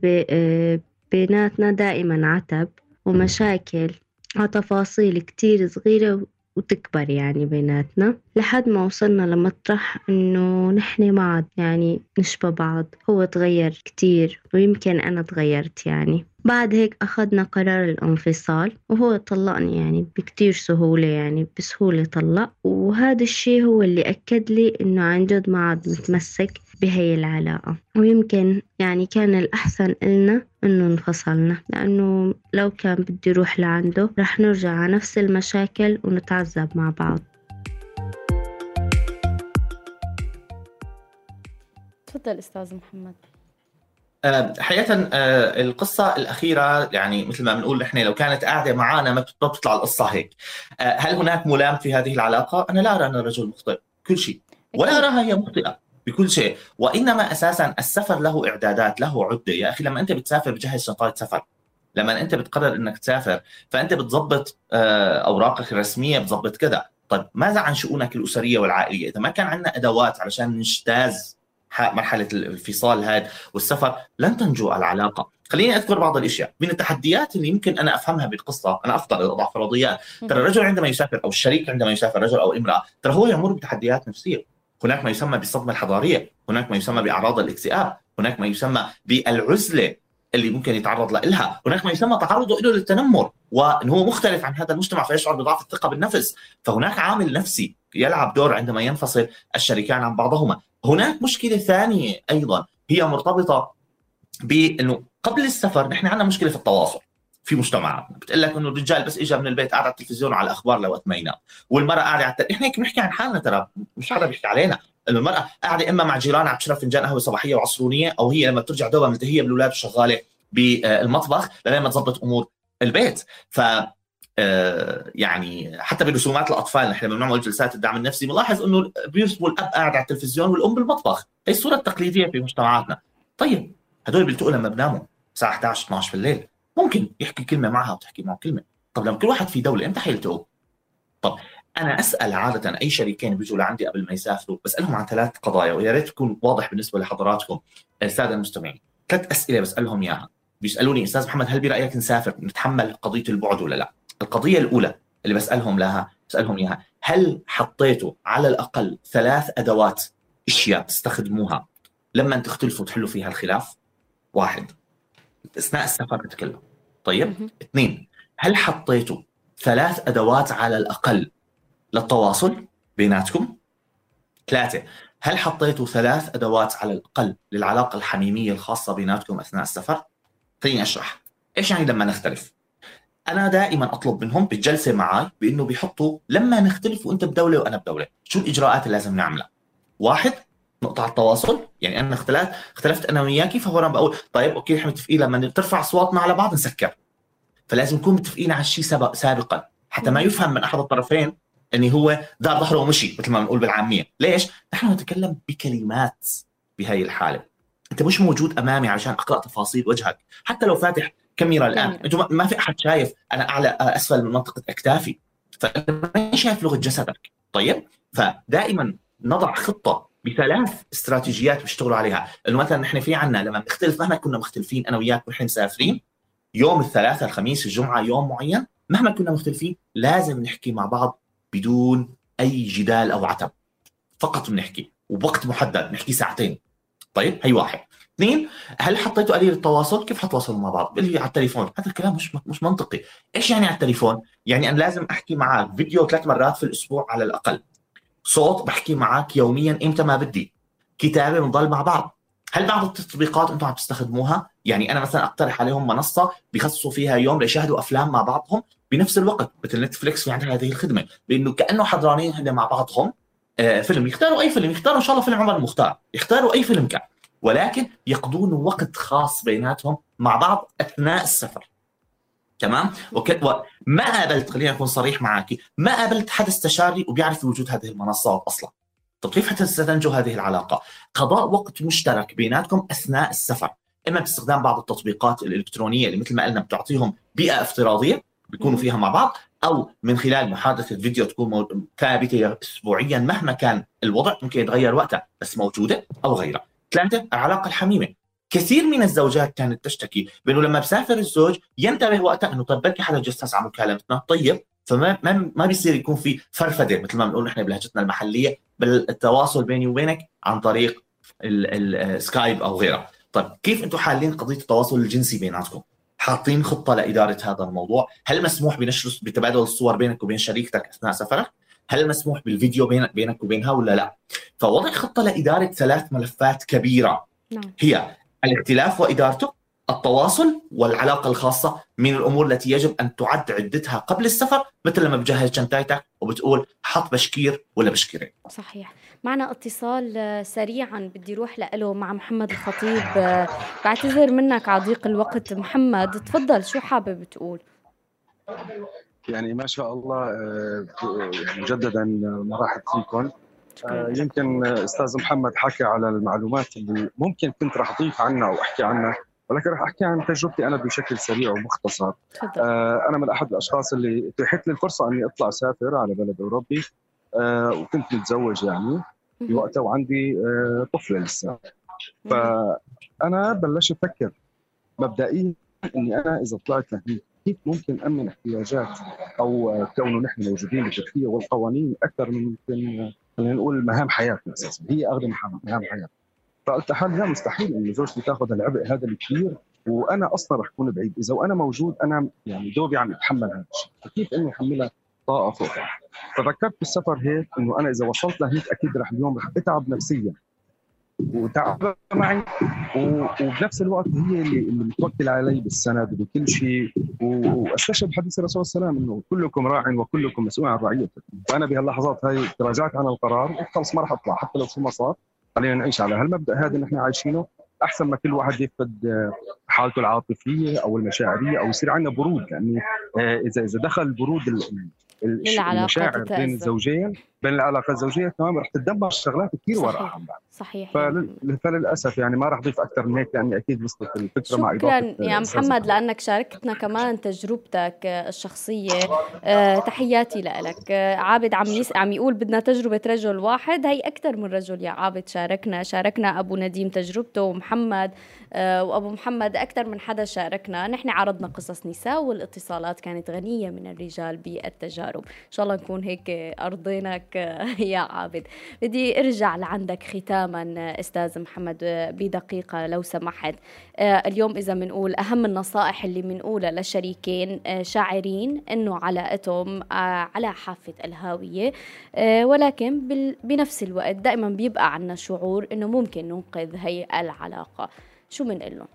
بيناتنا دائما عتب ومشاكل على تفاصيل كتير صغيرة وتكبر يعني بيناتنا لحد ما وصلنا لمطرح إنه نحن ما عاد يعني نشبه بعض. هو تغير كتير ويمكن أنا تغيرت يعني. بعد هيك أخذنا قرار الانفصال وهو طلقني يعني بكتير سهولة يعني بسهولة طلق. وهذا الشي هو اللي أكد لي إنه عن جد ما عاد متمسك بهي العلاقة. ويمكن يعني كان الأحسن إلنا إنه انفصلنا لأنه لو كان بدي روح لعنده رح نرجع على نفس المشاكل ونتعذب مع بعض. تفضل أستاذ محمد. حقيقة آه، القصة الأخيرة يعني مثل ما بنقول نحن لو كانت قاعدة معنا ما بتطلع القصة هيك. آه، هل هناك ملام في هذه العلاقة؟ أنا لا أرى أن الرجل مخطئ كل شيء. ولا أراها هي مخطئة بكل شيء. وإنما أساسا السفر له إعدادات له عدة. يا أخي لما أنت بتسافر بجهز شنطات سفر. لما أنت بتقرر أنك تسافر فأنت بتضبط أوراقك الرسمية بتضبط كذا. طيب ماذا عن شؤونك الأسرية والعائلية؟ إذا ما كان عندنا أدوات علشان نجتاز مرحلة الانفصال هذا والسفر لن تنجو العلاقة. خليني أذكر بعض الأشياء. من التحديات اللي يمكن أنا أفهمها بالقصة أنا افترض اضع فرضيات ترى الرجل عندما يسافر أو الشريك عندما يسافر رجل أو امرأة ترى هو يمر بتحديات نفسية. هناك ما يسمى بالصدمة الحضارية هناك ما يسمى بأعراض الاكتئاب هناك ما يسمى بالعزلة اللي ممكن يتعرض لها. هناك ما يسمى تعرضه له للتنمر وإن هو مختلف عن هذا المجتمع فيشعر بضعف الثقة بالنفس. فهناك عامل نفسي يلعب دور عندما ينفصل الشريكان عن بعضهما. هناك مشكلة ثانية أيضا هي مرتبطة بأنه قبل السفر نحن عندنا مشكلة في التواصل في مجتمعاتنا. بتقول لك إنه الرجال بس اجى من البيت قاعد على التلفزيون وعلى الأخبار لوقت ما ينام والمرأة قاعدة على. إحنا هيك بنحكي عن حالنا ترى مش حدا بيحكي علينا. إنه المرأة قاعدة إما مع جيرانها عم تشرب فنجان قهوة صباحية وعصرونية أو هي لما بترجع دوبها ملتهيه بالأولاد وشغالة بالمطبخ لما تظبط أمور البيت. ف يعني حتى برسومات الأطفال نحن لما بنعمل جلسات الدعم النفسي. بنلاحظ إنه بيرسموا الاب قاعد على التلفزيون والأم بالمطبخ. هي الصورة التقليدية في مجتمعاتنا. طيب هدول بيلتقوا لما بناموا الساعة 11 12 بالليل. ممكن يحكي كلمة معها وتحكي معه كلمة. طب لما كل واحد في دولة إمتى حيلتقوا؟ طب أنا أسأل عادة أي شريكين بيجوا لعندي قبل ما يسافروا بسألهم عن ثلاث قضايا ويا ريت تكون واضح بالنسبة لحضراتكم. الساده المستمعين ثلاث أسئلة بسألهم إياها. بيسألوني أستاذ محمد هل برأيك نسافر نتحمل قضية البعد ولا لا؟ القضية الأولى اللي بسألهم لها بسألهم إياها. هل حطيتوا على الأقل ثلاث أدوات أشياء تستخدموها لما تختلفوا تحلوا فيها الخلاف؟ واحد أثناء السفر بتكلم طيب؟ اثنين هل حطيتوا ثلاث أدوات على الأقل للتواصل بيناتكم؟ ثلاثة هل حطيتوا ثلاث أدوات على الأقل للعلاقة الحميمية الخاصة بيناتكم أثناء السفر؟ خليني أشرح. إيش يعني لما نختلف؟ أنا دائما أطلب منهم بالجلسه معي بإنه بيحطوا لما نختلف وأنت بدولة وأنا بدولة شو الإجراءات اللي لازم نعملها؟ واحد نقطع التواصل يعني أنا اختلفت اختلفت أنا وياكي فورا بقول؟ طيب أوكي إحنا متفقين لما ترفع أصواتنا على بعض نسكر. فلازم نكون متفقين على الشيء سبق سابقا حتى ما يفهم من أحد الطرفين إني هو دار ظهره ومشي مثل ما بنقول بالعامية. ليش؟ نحن نتكلم بكلمات بهي الحالة. أنت مش موجود أمامي عشان أقرأ تفاصيل وجهك. حتى لو فاتح كاميرا الآن. أنتم ما في أحد شايف. أنا أعلى أسفل من منطقة أكتافي. فانت ما شايف لغة جسدك. طيب؟ فدائما نضع خطة بثلاث استراتيجيات بيشتغلوا عليها. إنه مثلا نحن في عنا لما بنختلف مهما كنا مختلفين أنا وياك ونحن مسافرين يوم الثلاثاء الخميس الجمعة يوم معين مهما كنا مختلفين لازم نحكي مع بعض بدون أي جدال أو عتب. فقط بنحكي وبوقت محدد نحكي ساعتين. طيب؟ هي واحد. اثنين هل حطيتوا آلية التواصل؟ كيف حتواصلوا مع بعض؟ بيقول لي على التليفون، هذا الكلام مش مش منطقي، إيش يعني على التليفون؟ يعني أنا لازم أحكي معك فيديو ثلاث مرات في الأسبوع على الأقل. صوت بحكي معك يوميا إمتى ما بدي. كتابة بنضل مع بعض. هل بعض التطبيقات أنتم عم تستخدموها؟ يعني أنا مثلا أقترح عليهم منصة بيخصصوا فيها يوم ليشاهدوا افلام مع بعضهم بنفس الوقت مثل نتفليكس في عندها هذه الخدمة بإنه كأنه حضرانين هن مع بعضهم آه، فيلم يختاروا أي فيلم يختاروا إن شاء الله فيلم عمر المختار يختاروا أي فيلم كان ولكن يقضون وقت خاص بيناتهم مع بعض أثناء السفر. تمام؟ وك... وما قابلت خليني أكون صريح معك ما قابلت حدا استشاري وبيعرف وجود هذه المنصات أصلا. طب كيف ستنجو هذه العلاقة. قضاء وقت مشترك بيناتكم أثناء السفر. إما باستخدام بعض التطبيقات الإلكترونية اللي مثل ما قلنا بتعطيهم بيئة افتراضية بيكونوا فيها مع بعض أو من خلال محادثة فيديو تكون ثابتة اسبوعيا مهما كان الوضع ممكن يتغير وقتها بس موجودة أو غيرها. ثلاثة العلاقة الحميمة. كثير من الزوجات كانت تشتكي بأنه لما بسافر الزوج ينتبه وقتها أنه طيب بلكي حدا جسس على مكالمتنا؟ طيب فما ما ما بيصير يكون في فرفدة مثل ما بنقول نحن بلهجتنا المحلية بالتواصل بيني وبينك عن طريق السكايب أو غيره طيب كيف أنتم حالين قضية التواصل الجنسي بيناتكم؟ حاطين خطة لإدارة هذا الموضوع؟ هل مسموح بنشر بتبادل الصور بينك وبين شريكتك أثناء سفرك؟ هل مسموح بالفيديو بينك وبينها ولا لا؟ فوضع خطة لإدارة ثلاث ملفات كبيرة. نعم. هي الاختلاف وإدارته التواصل والعلاقة الخاصة من الأمور التي يجب أن تعد عدتها قبل السفر مثل لما بجهز شنطتك وبتقول حط بشكير ولا بشكيرين صحيح. معنا اتصال آه، سريعا بدي أروح له مع محمد الخطيب. آه، بعتذر منك عضيق الوقت. محمد تفضل شو حابب تقول؟ يعني ما شاء الله آه، يعني مجددا مرحب فيكم. يمكن أستاذ محمد حكى على المعلومات اللي ممكن كنت راح أضيف عنها أو أحكي عنها ولكن راح أحكي عن تجربتي أنا بشكل سريع ومختصر. آه أنا من أحد الأشخاص اللي اتيحت لي الفرصة أني أطلع اسافر على بلد أوروبي آه وكنت متزوج يعني في وقتها وعندي آه طفلة لسه. فأنا بلشت أفكر مبدئيا إني أنا إذا طلعت لهنيك كيف ممكن امن احتياجات أو كونه نحن موجودين بالتدفئه والقوانين أكثر من ممكن خلينا نقول مهام حياتنا أساسا. هي اغلب مهام حياتنا. فقلت لحالي لا مستحيل انه زوجتي تأخذ العبء هذا الكبير وأنا أصلا رح أكون بعيد. إذا وأنا موجود أنا يعني دوبي عم اتحمل هذا الشيء. فكيف إني أحملها طاقة فوق؟ ففكرت بالسفر هيك إنه أنا إذا وصلت لهيك أكيد رح اليوم رح أتعب نفسيا. وتعب معي. وبنفس الوقت هي اللي اللي متوكل علي بالسند بكل شيء. واستشهد بحديث الرسول صلى الله عليه وسلم إنه كلكم راع وكلكم مسؤول عن رعيته. فأنا بهاللحظات هاي تراجعت عن القرار. وخلص ما رح أطلع حتى لو شو ما صار. خلينا نعيش على هالمبدأ هذا اللي إحنا عايشينه أحسن ما كل واحد يفقد آه، حالته العاطفية أو المشاعرية أو يصير عندنا برود. يعني اذا إذا دخل البرود المشاعر بين الزوجين بين العلاقه الزوجية كمان رح تتدمر شغلات كثير وراها صحيح فللأسف يعني ما رح أضيف أكثر من هيك لأني أكيد وصلت الفكرة مع شكرا يا محمد لأنك شاركتنا كمان تجربتك الشخصية. أه تحياتي لك أه عابد عم يس... عم يقول بدنا تجربة رجل واحد. هي أكثر من رجل يا عابد شاركنا. شاركنا أبو نديم تجربته ومحمد أه وأبو محمد أكثر من حدا شاركنا. نحن عرضنا قصص نساء والاتصالات كانت غنية من الرجال بالتجارب. إن شاء الله نكون هيك أرضينك يا عابد. بدي أرجع لعندك ختاما أستاذ محمد بدقيقة لو سمحت. آه، اليوم إذا بنقول أهم النصائح اللي بنقولها لشريكين آه، شاعرين إنه علاقتهم آه، على حافة الهاوية. ولكن بنفس الوقت دائما بيبقى عندنا شعور إنه ممكن ننقذ هي العلاقة. شو بنقول لهم؟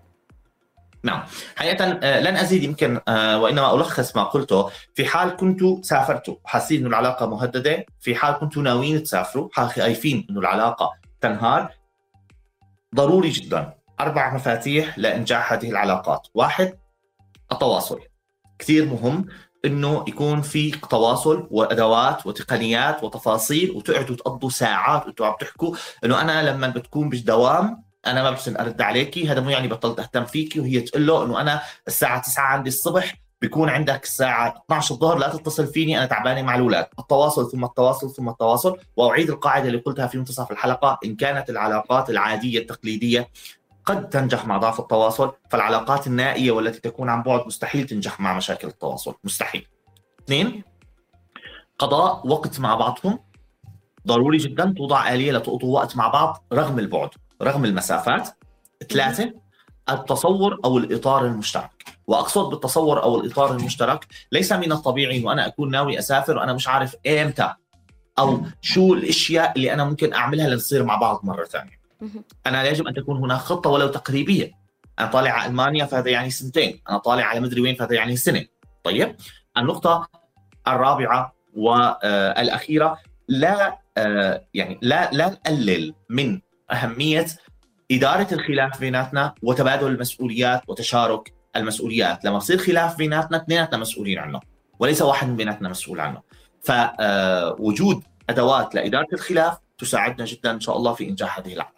نعم. حقيقة لن أزيد يمكن وإنما ألخص ما قلته. في حال كنتوا سافرتوا حاسين أنه العلاقة مهددة. في حال كنتوا ناويين تسافروا خايفين أنه العلاقة تنهار. ضروري جدا. أربع مفاتيح لإنجاح هذه العلاقات. واحد التواصل. كثير مهم إنه يكون في تواصل وأدوات وتقنيات وتفاصيل وتقعدوا تقضوا ساعات وانتوا عم تحكوا إنه أنا لما بتكون بالدوام أنا ما بحسن أرد عليكي. هذا مو يعني بطلت أهتم فيكي وهي تقول له إنه أنا الساعة 9 عندي الصبح بيكون عندك الساعة 12 الظهر لا تتصل فيني أنا تعبانة مع الأولاد. التواصل ثم التواصل ثم التواصل وأعيد القاعدة اللي قلتها في منتصف الحلقة إن كانت العلاقات العادية التقليدية قد تنجح مع ضعف التواصل فالعلاقات النائية والتي تكون عن بعد مستحيل تنجح مع مشاكل التواصل. مستحيل. اثنين قضاء وقت مع بعضهم ضروري جدا توضع آلية لتقضوا وقت مع بعض رغم البعد رغم المسافات. ثلاثة التصور أو الإطار المشترك. وأقصد بالتصور أو الإطار المشترك ليس من الطبيعي أنه أنا أكون ناوي أسافر وأنا مش عارف إمتى أو شو الأشياء اللي أنا ممكن أعملها لنصير مع بعض مرة ثانية. أنا يجب أن تكون هناك خطة ولو تقريبية. أنا طالع على ألمانيا فهذا يعني سنتين. أنا طالع على مدري وين فهذا يعني سنة. طيب النقطة الرابعة والأخيرة لا يعني لا لا نقلل من أهمية إدارة الخلاف بيناتنا وتبادل المسؤوليات وتشارك المسؤوليات. لما يصير خلاف بيناتنا اثنيناتنا مسؤولين عنه وليس واحد بيناتنا مسؤول عنه. فوجود أدوات لإدارة الخلاف تساعدنا جدا إن شاء الله في إنجاح هذه العملية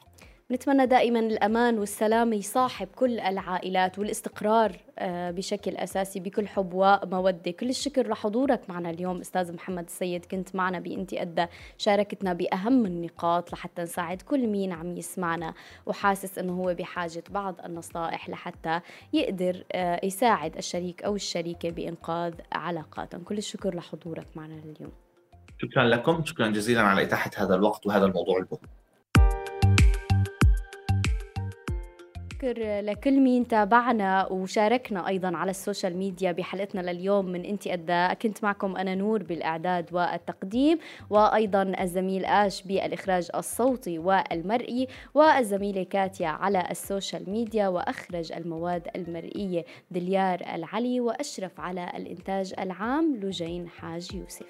نتمنى دائما الأمان والسلام يصاحب كل العائلات والاستقرار آه، بشكل أساسي بكل حب ومودة. كل الشكر لحضورك معنا اليوم أستاذ محمد السيد. كنت معنا بإنتي أدى. شاركتنا بأهم النقاط لحتى نساعد كل مين عم يسمعنا. وحاسس أنه هو بحاجة بعض النصائح لحتى يقدر آه، يساعد الشريك أو الشريكة بإنقاذ علاقاتهم. كل الشكر لحضورك معنا اليوم. شكرا لكم. شكرا جزيلا على إتاحة هذا الوقت وهذا الموضوع المهم شكر لكل مين تابعنا وشاركنا أيضا على ال social media بحلقتنا لليوم من أنت أدى كنت معكم أنا نور بالإعداد والتقديم وأيضا الزميل آش بالإخراج الصوتي والمرئي والزميلة كاتيا على ال social media وأخرج المواد المرئية دليار العلي وأشرف على الإنتاج العام لجين حاج يوسف.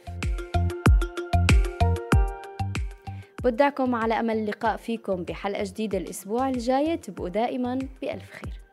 بدعكم على أمل اللقاء فيكم بحلقة جديدة الأسبوع الجاي. تبقوا دائما بألف خير.